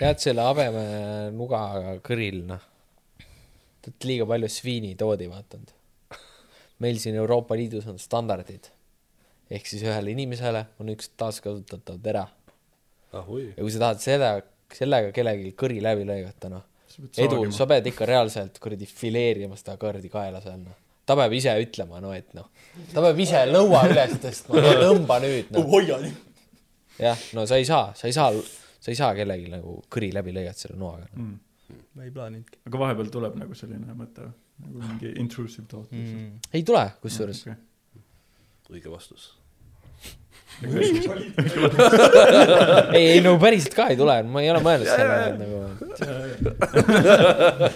tead selle habemnuga kõril, noh, te olete liiga palju sviinitoodi vaadanud. Meil siin Euroopa Liidus on standardid. ehk siis ühele inimesele on üks taaskasutatav tera ja kui sa tahad seda, sellega kellelgi kõri läbi lõigata, noh, Edu, sa pead ikka reaalselt kuradi fileerima seda kuradi kaela seal, noh. ta peab ise ütlema, no et noh, ta peab ise lõua üles tõstma, no tõmba nüüd, noh. hoia nii. jah, no sa ei saa, sa ei saa, sa ei saa kellelgi nagu kõri läbi lõigata selle noaga. mm.. ma ei plaaninudki aga vahepeal tuleb nagu selline mõte, nagu mingi intrusive thought mm.. ei tule, kusjuures. okay.. õige vastus. ei, ei no päriselt ka ei tule, ma ei ole mõelnud selle nagu.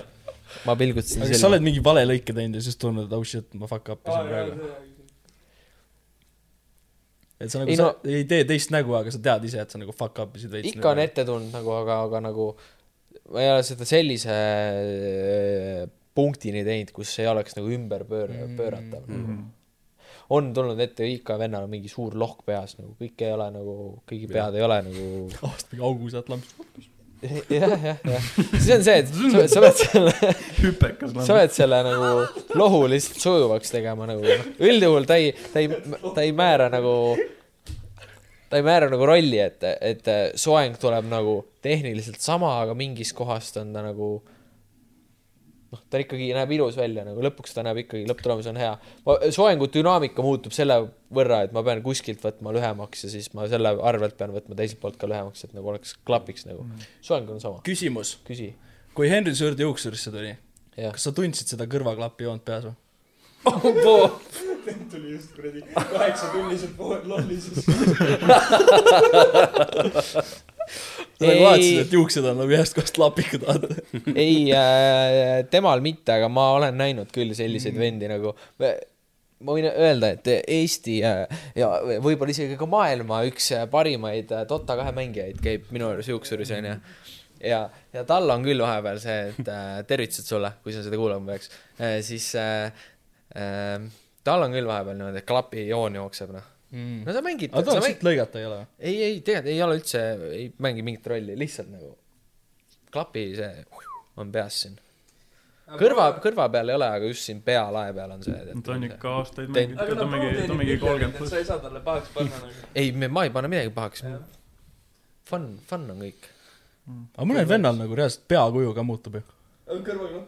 ma pilgutasin aga sa oled mingi vale lõike teinud ja siis tunned, et oh shit, ma fuck up isin praegu? et sa nagu sa no- ei tee teist nägu, aga sa tead ise, et sa nagu fuck up isid veits. ikka on ette tulnud nagu, aga, aga nagu ma ei ole seda sellise punktini teinud, kus ei oleks nagu ümber pöör-, pööratav Mm mm.. -hmm. on tulnud ette ikka vennal on mingi suur lohk peas nagu, kõik ei ole nagu, kõigi pead ei ole nagu aasta mingi augu sealt lambist. jah, jah, jah. siis on see, et sa, sa pead selle, hüpekas sa pead selle nagu lohu lihtsalt sujuvaks tegema nagu noh, üldjuhul ta ei, ta ei, ta ei määra nagu, ta ei määra nagu rolli, et, et soeng tuleb nagu tehniliselt sama, aga mingist kohast on ta nagu noh, ta ikkagi näeb ilus välja nagu lõpuks ta näeb ikkagi, lõpptulemus on hea. soengu dünaamika muutub selle võrra, et ma pean kuskilt võtma lühemaks ja siis ma selle arvelt pean võtma teiselt poolt ka lühemaks, et nagu oleks, klapiks nagu. soeng on sama, küsimus, küsi. kui Henry Sõrd juuksurisse tuli, kas sa tundsid seda kõrvaklapi joont peas või? tuli just kuradi kaheksatunniselt pool lollises. sa nagu vaatasid, et juuksed on nagu ühest kohast lapikud, vaata. ei äh,, temal mitte, aga ma olen näinud küll selliseid vendi nagu, ma võin öelda, et Eesti äh, ja võib-olla isegi ka maailma üks äh, parimaid äh, Dota kahe mängijaid käib minu juures juuksuris onju. ja, ja tal on küll vahepeal see, et tervitused sulle, kui sa seda kuulama peaks siis äh, äh, tal on küll vahepeal niimoodi, et klapijoon jookseb noh. No sa mängid, aga mängid, siit lõigata ei ole või? ei, ei tegelikult ei ole üldse, ei mängi mingit rolli, lihtsalt nagu klapi see on peas siin. kõrva, kõrva peal ei ole, aga just siin pealae peal on see. ta on ikka aastaid mänginud, ta on mingi, ta on mingi kolmkümmend pluss. sa ei saa talle pahaks panna nagu. ei, ma ei pane midagi pahaks. Fun, fun on kõik. aga mõnel vennal nagu reaalselt peakuju ka muutub ju.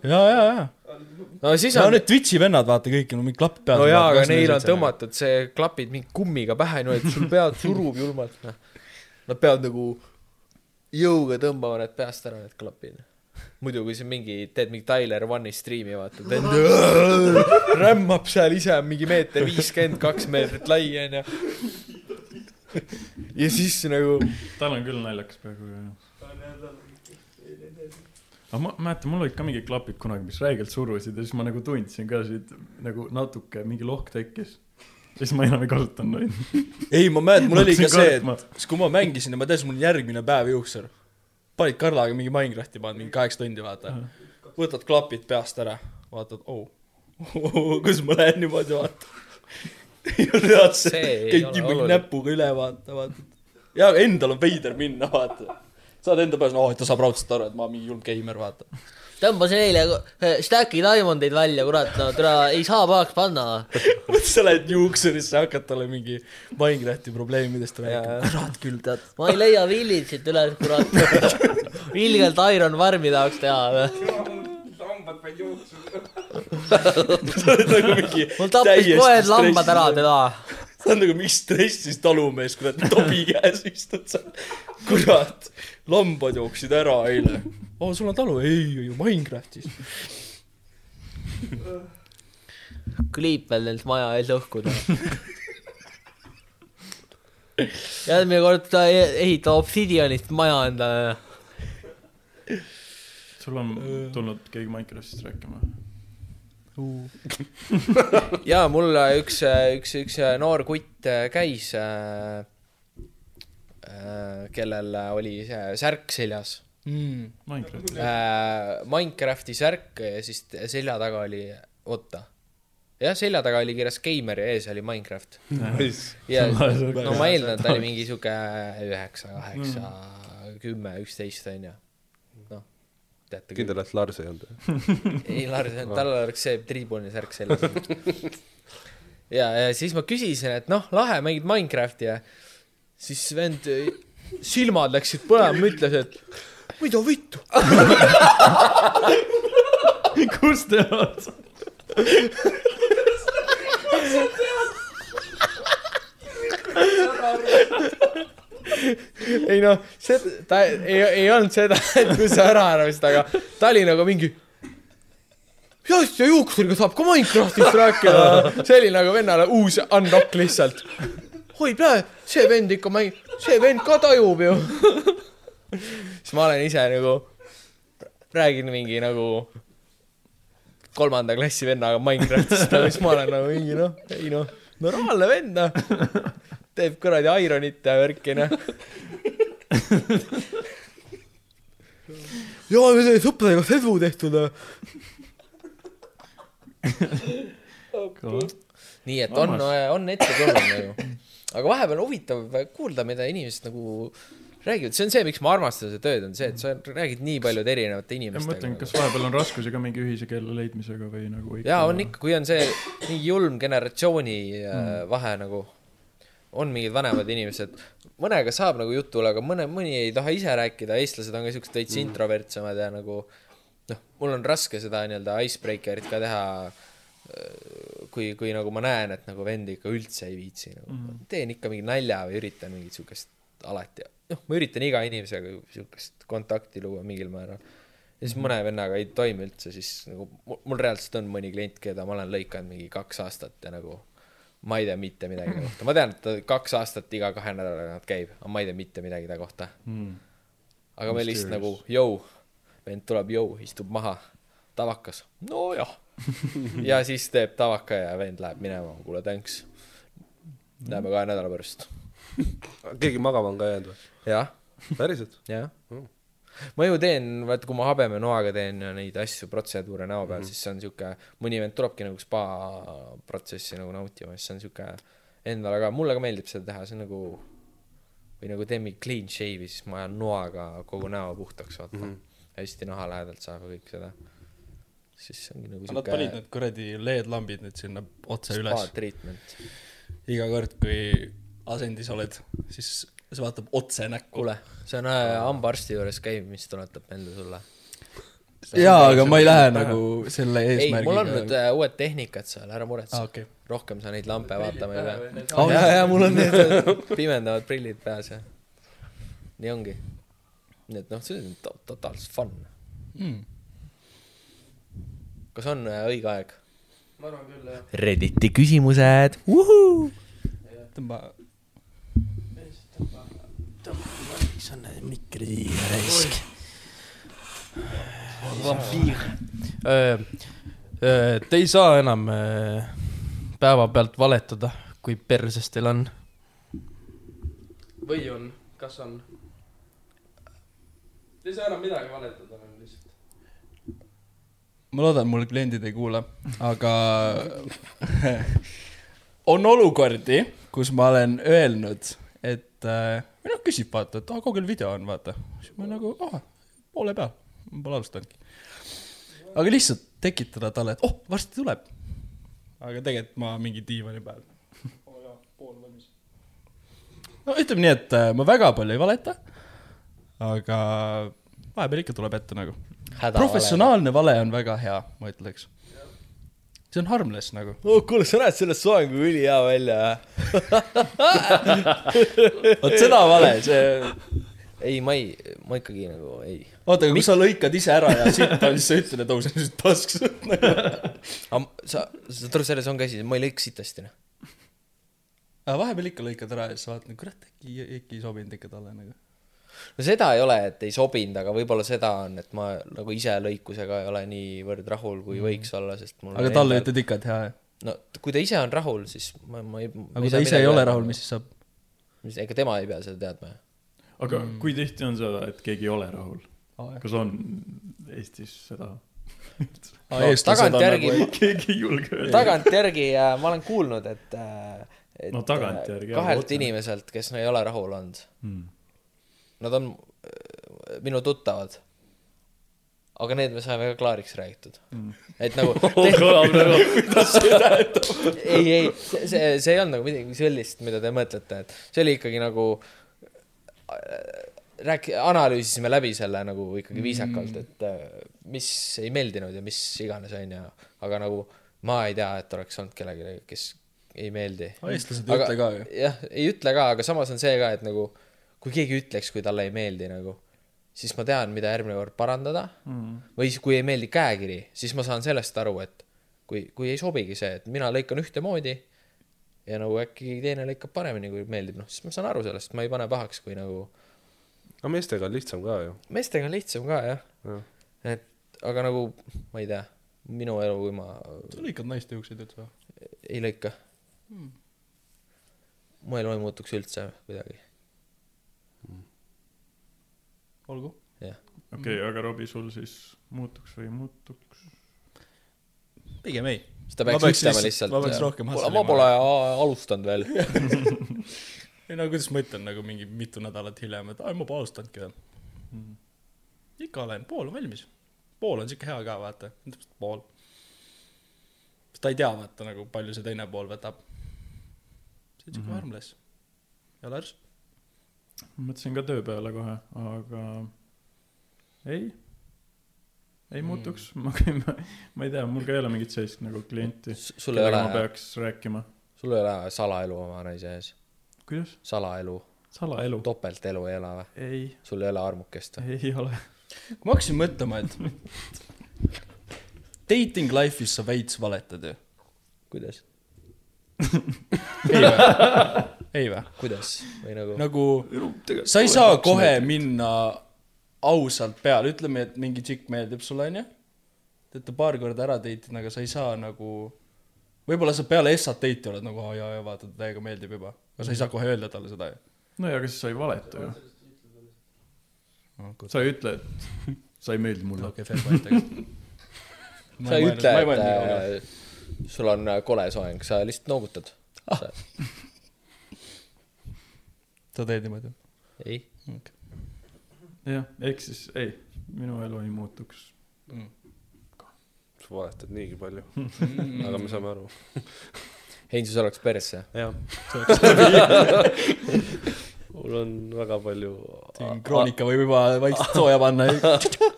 ja, ja, ja. no siis on, need Twitch'i vennad, vaata kõik, no mingi klapp peas. no jaa, aga neil on. tõmmatud see klapid mingi kummiga pähe, no et sul pead surub julmalt, noh. Nad peavad nagu jõuga tõmbama need peast ära, need klapid. muidu kui sa mingi, teed mingi Tyler One'i striimi, vaata, vend rämmab seal ise mingi meeter viiskümmend, kaks meetrit lai onju. ja siis nagu, tal on küll naljakas praegu jah. Aga ma mäletan, mul olid ka mingid klapid kunagi, mis räigelt surusid ja siis ma nagu tundsin ka siit nagu natuke mingi lohk tekkis. siis ma enam ei kasutanud neid. ei, ma mäletan, mul oli ka see, et siis kui ma mängisin ja ma teadsin, mul on järgmine päev juuksur. panid Karlaga mingi Minecrafti, paned mingi kaheksa tundi, vaata. võtad klapid peast ära, vaatad, oo, kus ma lähen niimoodi, vaata. ja reaalselt See käid ole nii mingi oluline. näpuga üle, vaata, vaata. ja endal on veider minna, vaata. Saad enda peas, no ta saab raudselt aru, et ma mingi julm geimer, vaata. tõmbasin eile eh, Stack'i diamondeid välja, kurat, no türa ei saa pahaks panna. mõtle, sa lähed juuksurisse, hakkad talle mingi Minecrafti probleemidest rääkima. kurat küll, tead. ma ei leia villit üles, kurat. ilgelt Iron Farmi tahaks teha. sa oled nagu mingi mul tappis kohe lambad ära teda. ta on nagu mingi stressis talumees, kurat, tobi käes istud seal. kurat, lambad jooksid ära eile. oo, sul on talu? ei, ei, Minecraftis. kliip veel neilt maja ees õhku teha. järgmine kord ta e- ehitab Obsidianist maja endale. sul on tulnud keegi Minecraftist rääkima? jaa, mul üks, üks, üks noor kutt äh, käis, kellel oli see särk seljas. Minecraft. Minecrafti särk ja siis selja taga oli, oota. jah, selja taga oli kirjas Geimer ja ees oli Minecraft. ja no ma eeldan, et ta oli mingi sihuke üheksa, kaheksa, kümme, üksteist onju. noh, teate kindel, et Lars ei olnud? ei, Lars, tal oleks see triibuni särk seljas. ja, ja siis ma küsisin, et noh, lahe, mängid Minecrafti ja siis vend, silmad läksid põlema, ütles, et mida vittu. kus te olete? ei noh, see, ta ei, ei olnud seda, et kus sa ära arvasid, aga ta oli nagu mingi ja asja juuksuriga saab ka Minecraftist rääkida. see oli nagu vennale uus unlock lihtsalt. oi, näe, see vend ikka mängib, see vend ka tajub ju. siis ma olen ise nagu, räägin mingi nagu kolmanda klassi vennaga Minecraftist, aga siis ma olen nagu mingi noh, ei noh, normaalne vend noh. teeb kuradi Ironit ja värki noh. jaa, me teeme sõpradega sedu tehtud. nii et on, on ette tulnud nagu. Aga vahepeal on huvitav kuulda, mida inimesed nagu räägivad, see on see, miks ma armastan seda tööd, on see, et sa räägid nii paljude erinevate ma mõtlen, inimestega. kas vahepeal on raskusi ka mingi ühise keele leidmisega või nagu ikka... jaa, on ikka, kui on see mingi julm generatsiooni mm. vahe nagu, on mingid vanemad inimesed, mõnega saab nagu jutule, aga mõne, mõni ei taha ise rääkida, eestlased on ka siuksed veits mm. introvertsemad ja nagu noh, mul on raske seda nii-öelda icebreaker'it ka teha, kui, kui nagu ma näen, et nagu vend ikka üldse ei viitsi nagu mm., teen ikka mingi nalja või üritan mingit siukest alati, noh, ma üritan iga inimesega siukest kontakti luua mingil määral ja siis mõne vennaga ei toimi üldse, siis nagu mul, mul reaalselt on mõni klient, keda ma olen lõikanud mingi kaks aastat ja nagu ma ei tea mitte midagi ta kohta, ma tean, et ta kaks aastat iga kahe nädala tagant käib, aga ma ei tea mitte midagi ta kohta. mm.. aga me lihtsalt nagu, jõu, vend tuleb, jõu, istub maha, tavakas, nojah. ja siis teeb tavaka ja vend läheb minema, kuule, thanks. näeme kahe nädala pärast. keegi magama on ka jäänud või? jah, päriselt? jah. ma ju teen, vaata kui ma habemenoaga teen neid asju, protseduure näo peal mm, -hmm. siis see on siuke, mõni vend tulebki nagu spa protsessi nagu nautima, siis see on siuke endale ka, mulle ka meeldib seda teha, see on nagu või nagu mingi clean shave'i, siis ma ajan noaga kogu näo puhtaks, vaata mm. -hmm. hästi naha lähedalt saab ja kõik seda. Siis see ongi nagu Nad panid need kuradi LED-lambid nüüd sinna otse üles spa. treatment. iga kord, kui asendis oled, siis see vaatab otse näkku. kuule, see on äh, hambaarsti juures käimist tuletab meelde sulle. jaa, aga ma ei lähe nagu selle ei, eesmärgiga. mul on nüüd äh, uued tehnikad seal, ära muretse aa, okei. rohkem sa neid lampe vaatama ei pea. Aa, ja, ja mul on need äh, pimendavad prillid peas ja nii ongi. nii et noh, see on to- totaalselt fun. Mm. Kas on äh, õige aeg? ma arvan küll, jah. Redditi küsimused. tõmba. mis on need mikri raisk? vampiir. Te ei saa enam päevapealt valetada, kui perses teil on. või on, kas on? Te ei saa enam midagi valetada enam lihtsalt. Ma loodan, mul kliendid ei kuula, aga on olukordi, kus ma olen öelnud, et äh, või noh, küsib vaata, et aa, kaugel video on, vaata. siis ma nagu, aa, poole peal, pole alustanudki. aga lihtsalt tekitada talle, et oh, varsti tuleb. aga tegelikult ma mingi diivani peal. no ütleme nii, et äh, ma väga palju ei valeta, aga vahepeal ikka tuleb ette nagu. Professionaalne vale on väga hea, ma ütleks. see on harmless nagu. oh, kuule, sa näed sellest soengu ülihea välja. vot seda vale, see, ei, ma ei, ma ikkagi nagu ei. oota, aga kui sa lõikad ise ära ja siit on, siis sa ütled, et oh, see on lihtsalt pask aga sa, saad aru, selles ongi asi, ma ei lõika sitasti, noh. aga vahepeal ikka lõikad ära ja siis vaatad, kurat, äkki, äkki ei sobinud ikka talle nagu. No seda ei ole, et ei sobinud, aga võib-olla seda on, et ma nagu ise lõikusega ei ole niivõrd rahul, kui võiks olla, sest mul aga talle ütled ikka, et hea, jah. no kui ta ise on rahul, siis ma, ma ei aga kui ta ise ei ole rahul, mis siis saab? mis, ega tema ei pea seda teadma ju. aga mm. kui tihti on seda, et keegi ei ole rahul? aa, kas on Eestis seda? tagantjärgi nagu, keegi ei julge öelda. tagantjärgi äh, ma olen kuulnud, et, et No tagantjärgi, äh, jah, kahelt otse. inimeselt, kes no ei ole rahul olnud, Hmm. Nad on äh, minu tuttavad. aga need me saime ka klaariks räägitud mm.. et nagu kõlab nagu, ei, ei, see, see, see ei olnud nagu midagi sellist, mida te mõtlete, et see oli ikkagi nagu äh, rääk-, analüüsisime läbi selle nagu ikkagi viisakalt, et äh, mis ei meeldinud ja mis iganes, onju. aga nagu ma ei tea, et oleks olnud kellelegi, kes ei meeldi. eestlased ei ütle ka ju. jah, ei ütle ka, aga samas on see ka, et nagu kui keegi ütleks, kui talle ei meeldi nagu, siis ma tean, mida järgmine kord parandada Hmm. või siis, kui ei meeldi käekiri, siis ma saan sellest aru, et kui, kui ei sobigi see, et mina lõikan ühtemoodi ja nagu äkki teine lõikab paremini, kui meeldib, noh, siis ma saan aru sellest, ma ei pane pahaks, kui nagu no meestega on lihtsam ka ju. meestega on lihtsam ka jah Jah.. et aga nagu ma ei tea, minu elu, kui ma sa lõikad naiste juukseid üldse või? ei lõika hmm.. mu elu ei muutuks üldse kuidagi, olgu. jah. okei, aga Robbie, sul siis muutuks või ei muutuks? pigem ei. Ma peaks ütlema lihtsalt- ma peaks rohkem ma hustlema. pole alustanud veel. ei no kuidas ma ütlen nagu mingi mitu nädalat hiljem, et aa, ma pole alustanudki veel mm.. ikka olen, pool on valmis. pool on siuke hea ka, vaata, pool. sest ta ei tea, vaata nagu palju see teine pool võtab. see on siuke mm -hmm. harmless. ja Lars? Mõtlesin ka töö peale kohe, aga ei, ei muutuks, ma, ma, ma ei tea, mul ka ei ole mingit sellist nagu klienti, kellega ma peaks rääkima. sul ei ole salaelu oma naise ees, kuidas? salaelu, salaelu? topeltelu ei ela või? ei, sul ei ole armukest või? ei ole. ma hakkasin mõtlema, et dating life'is sa veits valetad ju. kuidas? ei või? Ei või? kuidas või nagu no.? nagu sa ei saa kohe minna ausalt peale, ütleme, et mingi tšikk meeldib sulle, onju. te olete paar korda ära date inud, aga sa ei saa nagu, võib-olla sa peale essat date'i oled nagu, aa jaa, jaa, vaata, ta täiega meeldib juba. aga sa ei saa kohe öelda talle seda ju. no ja, aga siis sa ei valeta ju. sa ei ütle, et sa ei meeldi mulle. okei, fair point, aga. sa ei ütle, et äh, sul on äh, kole soeng, sa lihtsalt noogutad ah.. Sa teed niimoodi? ei, jah, ehk siis ei, minu elu ei muutuks. sa valetad niigi palju, aga me saame aru. Heinsus oleks persse. jah. mul on väga palju siin Kroonika võib juba vaikselt sooja panna.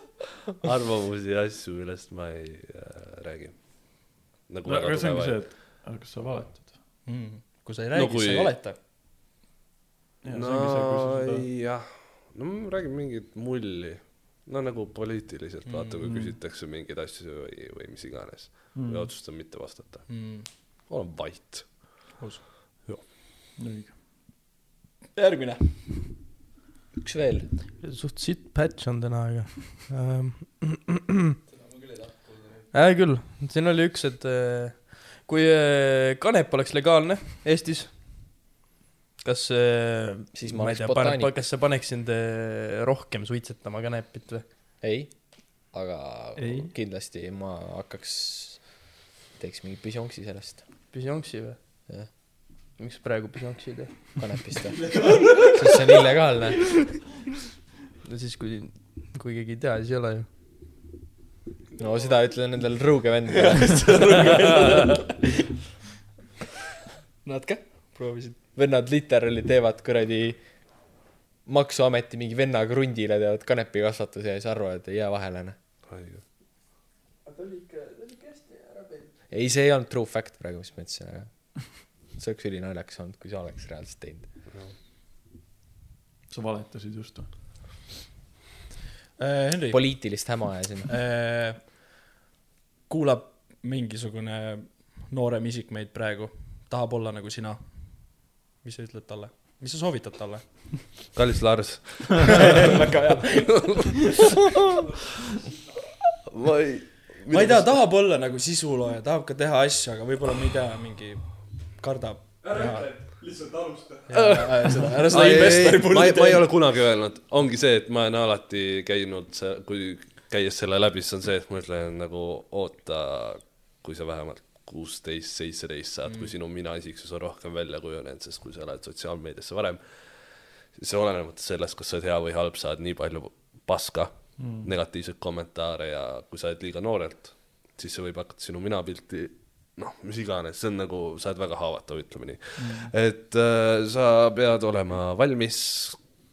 arvamusi ja asju, millest ma ei äh, räägi. nagu no aga see ongi see, et aga kas sa valetad? kui sa ei No räägi, kui- siis sa ei valeta. No jah, no ma räägin mingit mulli. no nagu poliitiliselt, vaata kui Mm. küsitakse mingeid asju või, või mis iganes Mm. või otsustan mitte vastata. olen vait. õige. järgmine. üks veel. suht sitt patch on täna, aga ähm. hea küll, siin oli üks, et äh, kui äh, kanep oleks legaalne Eestis, kas äh, Siis ma ei tea, pane- botaanik., kas see paneks sind äh, rohkem suitsetama kanepit või? ei, aga Ei. kindlasti ma hakkaks, teeks mingi pisjonksi sellest, Pisjonksi või? jah, miks praegu pisjonksi ei tee? kanepist või? sest see on illegaalne. no siis, kui, kui keegi ei tea, siis ei ole ju. no seda ütle nendel Rõuge vendadele. Nad ka proovisid. Vennad literaali teevad kuradi maksuameti mingi venna krundile teevad kanepikasvatuse ja siis arvavad, et ei jää vahele, noh. ei, see ei olnud true fact praegu, mis ma ütlesin, aga see oleks ülinaljakas olnud, kui sa oleks reaalselt teinud. sa valetasid just või? Äh, Henri, poliitilist häma ajasin. kuulab mingisugune noorem isik meid praegu, tahab olla nagu sina. Mis sa ütled talle? mis sa soovitad talle? kallis Lars, väga hea. ma ei. ma ei tea, tahab olla nagu sisulooja, tahab ka teha asju, aga võib-olla ma ei tea, mingi kardab. ära ütle, lihtsalt alusta. ära seda investori ma ei, ma ei pulli ole kunagi öelnud, ongi see, et ma olen alati käinud, kui käies selle läbi, siis on see, et ma ütlen nagu oota, kui sa vähemalt kuusteist, seitseteist saad mm., kui sinu mina-isiksus on rohkem välja kujunenud, sest kui sa oled sotsiaalmeediasse varem, siis olenemata sellest, kas sa oled hea või halb, saad nii palju paska mm., negatiivseid kommentaare ja kui sa oled liiga noorelt, siis see võib hakata sinu minapilti noh, mis iganes, see on nagu, sa oled väga haavatav, ütleme nii mm.. et äh, sa pead olema valmis,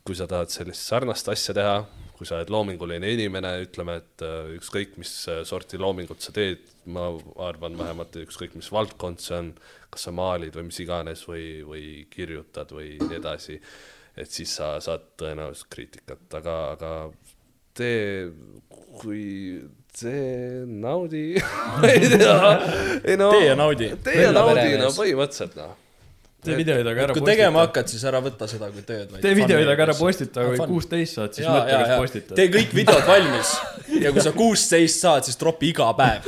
kui sa tahad sellist sarnast asja teha, kui sa oled loominguline inimene, ütleme, et äh, ükskõik, mis äh, sorti loomingut sa teed, ma arvan vähemalt, ükskõik mis valdkond see on, kas sa maalid või mis iganes või, või kirjutad või nii edasi, et siis sa saad tõenäoliselt kriitikat, aga, aga tee, kui tee, naudi, ei tea, ei no Tee ja naudi. tee ja naudi, no põhimõtteliselt noh. Tee videoid, aga ära kui tegema hakkad, siis ära võta seda kui tööd, vaid. tee videoid, aga ära postita, kui Fun. kuusteist saad, siis mõtle, kas postitad. tee kõik videod valmis ja kui sa kuusteist saad, siis tropi iga päev.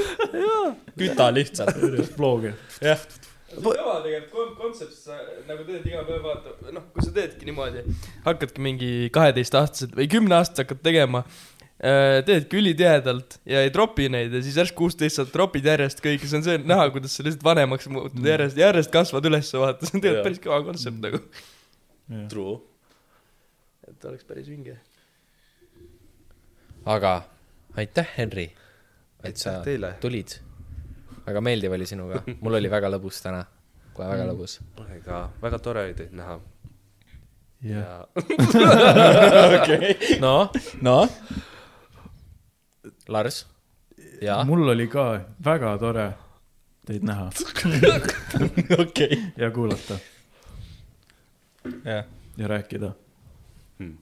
küta lihtsalt. vlogi. jah, kõva tegelikult kontsept, sa nagu teed iga päev vaata, noh, kui sa teedki niimoodi, hakkadki mingi kaheteistaastased või kümneaastased hakkad tegema, teedki ülitihedalt ja ei tropi neid ja siis järsku kuusteist saad tropid järjest kõiki, see on see näha, kuidas sa lihtsalt vanemaks muutud järjest, järjest kasvad ülesse, vaata, see on tegelikult päris kõva kontsept nagu. True. et oleks päris vinge. aga aitäh, Henri, et sa Aitäh teile. tulid. väga meeldiv oli sinuga, mul oli väga lõbus täna, kohe väga lõbus. ega väga tore oli teid näha. jah, ja noh, noh, Lars ja mul oli ka väga tore teid näha okei. ja kuulata ja rääkida Hmm.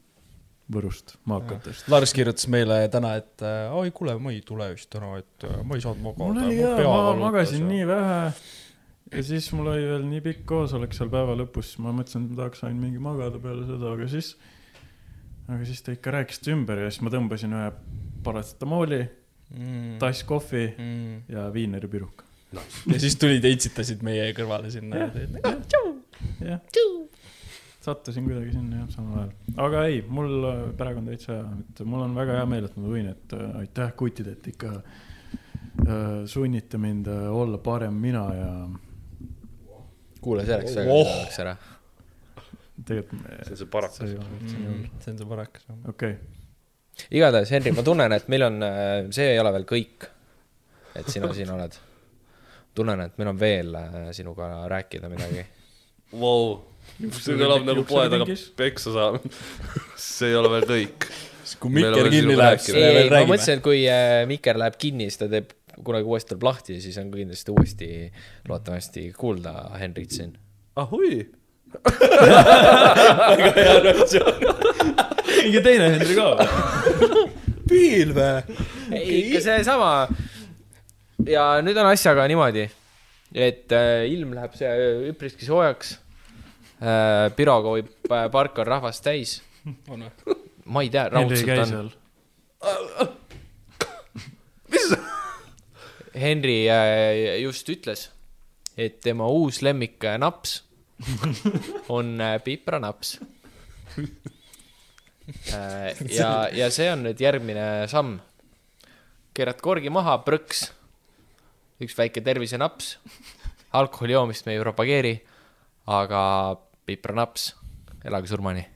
Võrust, maakatest. Lars kirjutas meile täna, et äh, oi kuule, ma ei tule vist täna, et äh, ma ei saanud magada. mul oli hea, ma magasin nii vähe ja siis mul oli veel nii pikk koosolek seal päeva lõpus, ma mõtlesin, et ma tahaks ainult mingi magada peale seda, aga siis, aga siis te ikka rääkisite ümber ja siis ma tõmbasin ühe parastatamooli, mm.. tass kohvi Mm. ja viineripiruka. ja siis tulid ja itsitasid meie kõrvale sinna. jah, sattusin kuidagi sinna jah, samal ajal. aga ei, mul äh, on täitsa hea, et mul on väga hea meel, et ma võin, et äh, aitäh, kutid, et ikka äh, sunnite mind äh, olla parem mina ja kuule, see läks väga Oh. kõvaks ära. tegelikult see on see see parakas hull. see on see parakas. okei, igatahes, Henri, ma tunnen, et meil on, see ei ole veel kõik, et sina siin oled. tunnen, et meil on veel äh, sinuga rääkida midagi. Vau, see kõlab nagu poe taga peksa saamine. see ei ole veel kõik. kui mikker kinni läheb, siis me veel ma räägime. mõtlesin, et kui äh, Mikker läheb kinni, siis ta teeb kunagi uuesti tuleb lahti, siis on kindlasti uuesti loodetavasti kuulda Henrit siin. ahoi. mingi teine Henri ka või? piil vä? ei, ikka seesama. ja nüüd on asjaga niimoodi, et äh, ilm läheb see üpriski soojaks äh,. Pirogovi pa- park on rahvast täis. on või? ma ei tea, raudselt on. seal. Henri äh, just ütles, et tema uus lemmik äh, naps on äh, pipranaps. ja, ja see on nüüd järgmine samm. keerad korgi maha, prõks, üks väike tervisenaps. alkoholi joomist me ei propageeri, aga pipranaps, elage surmani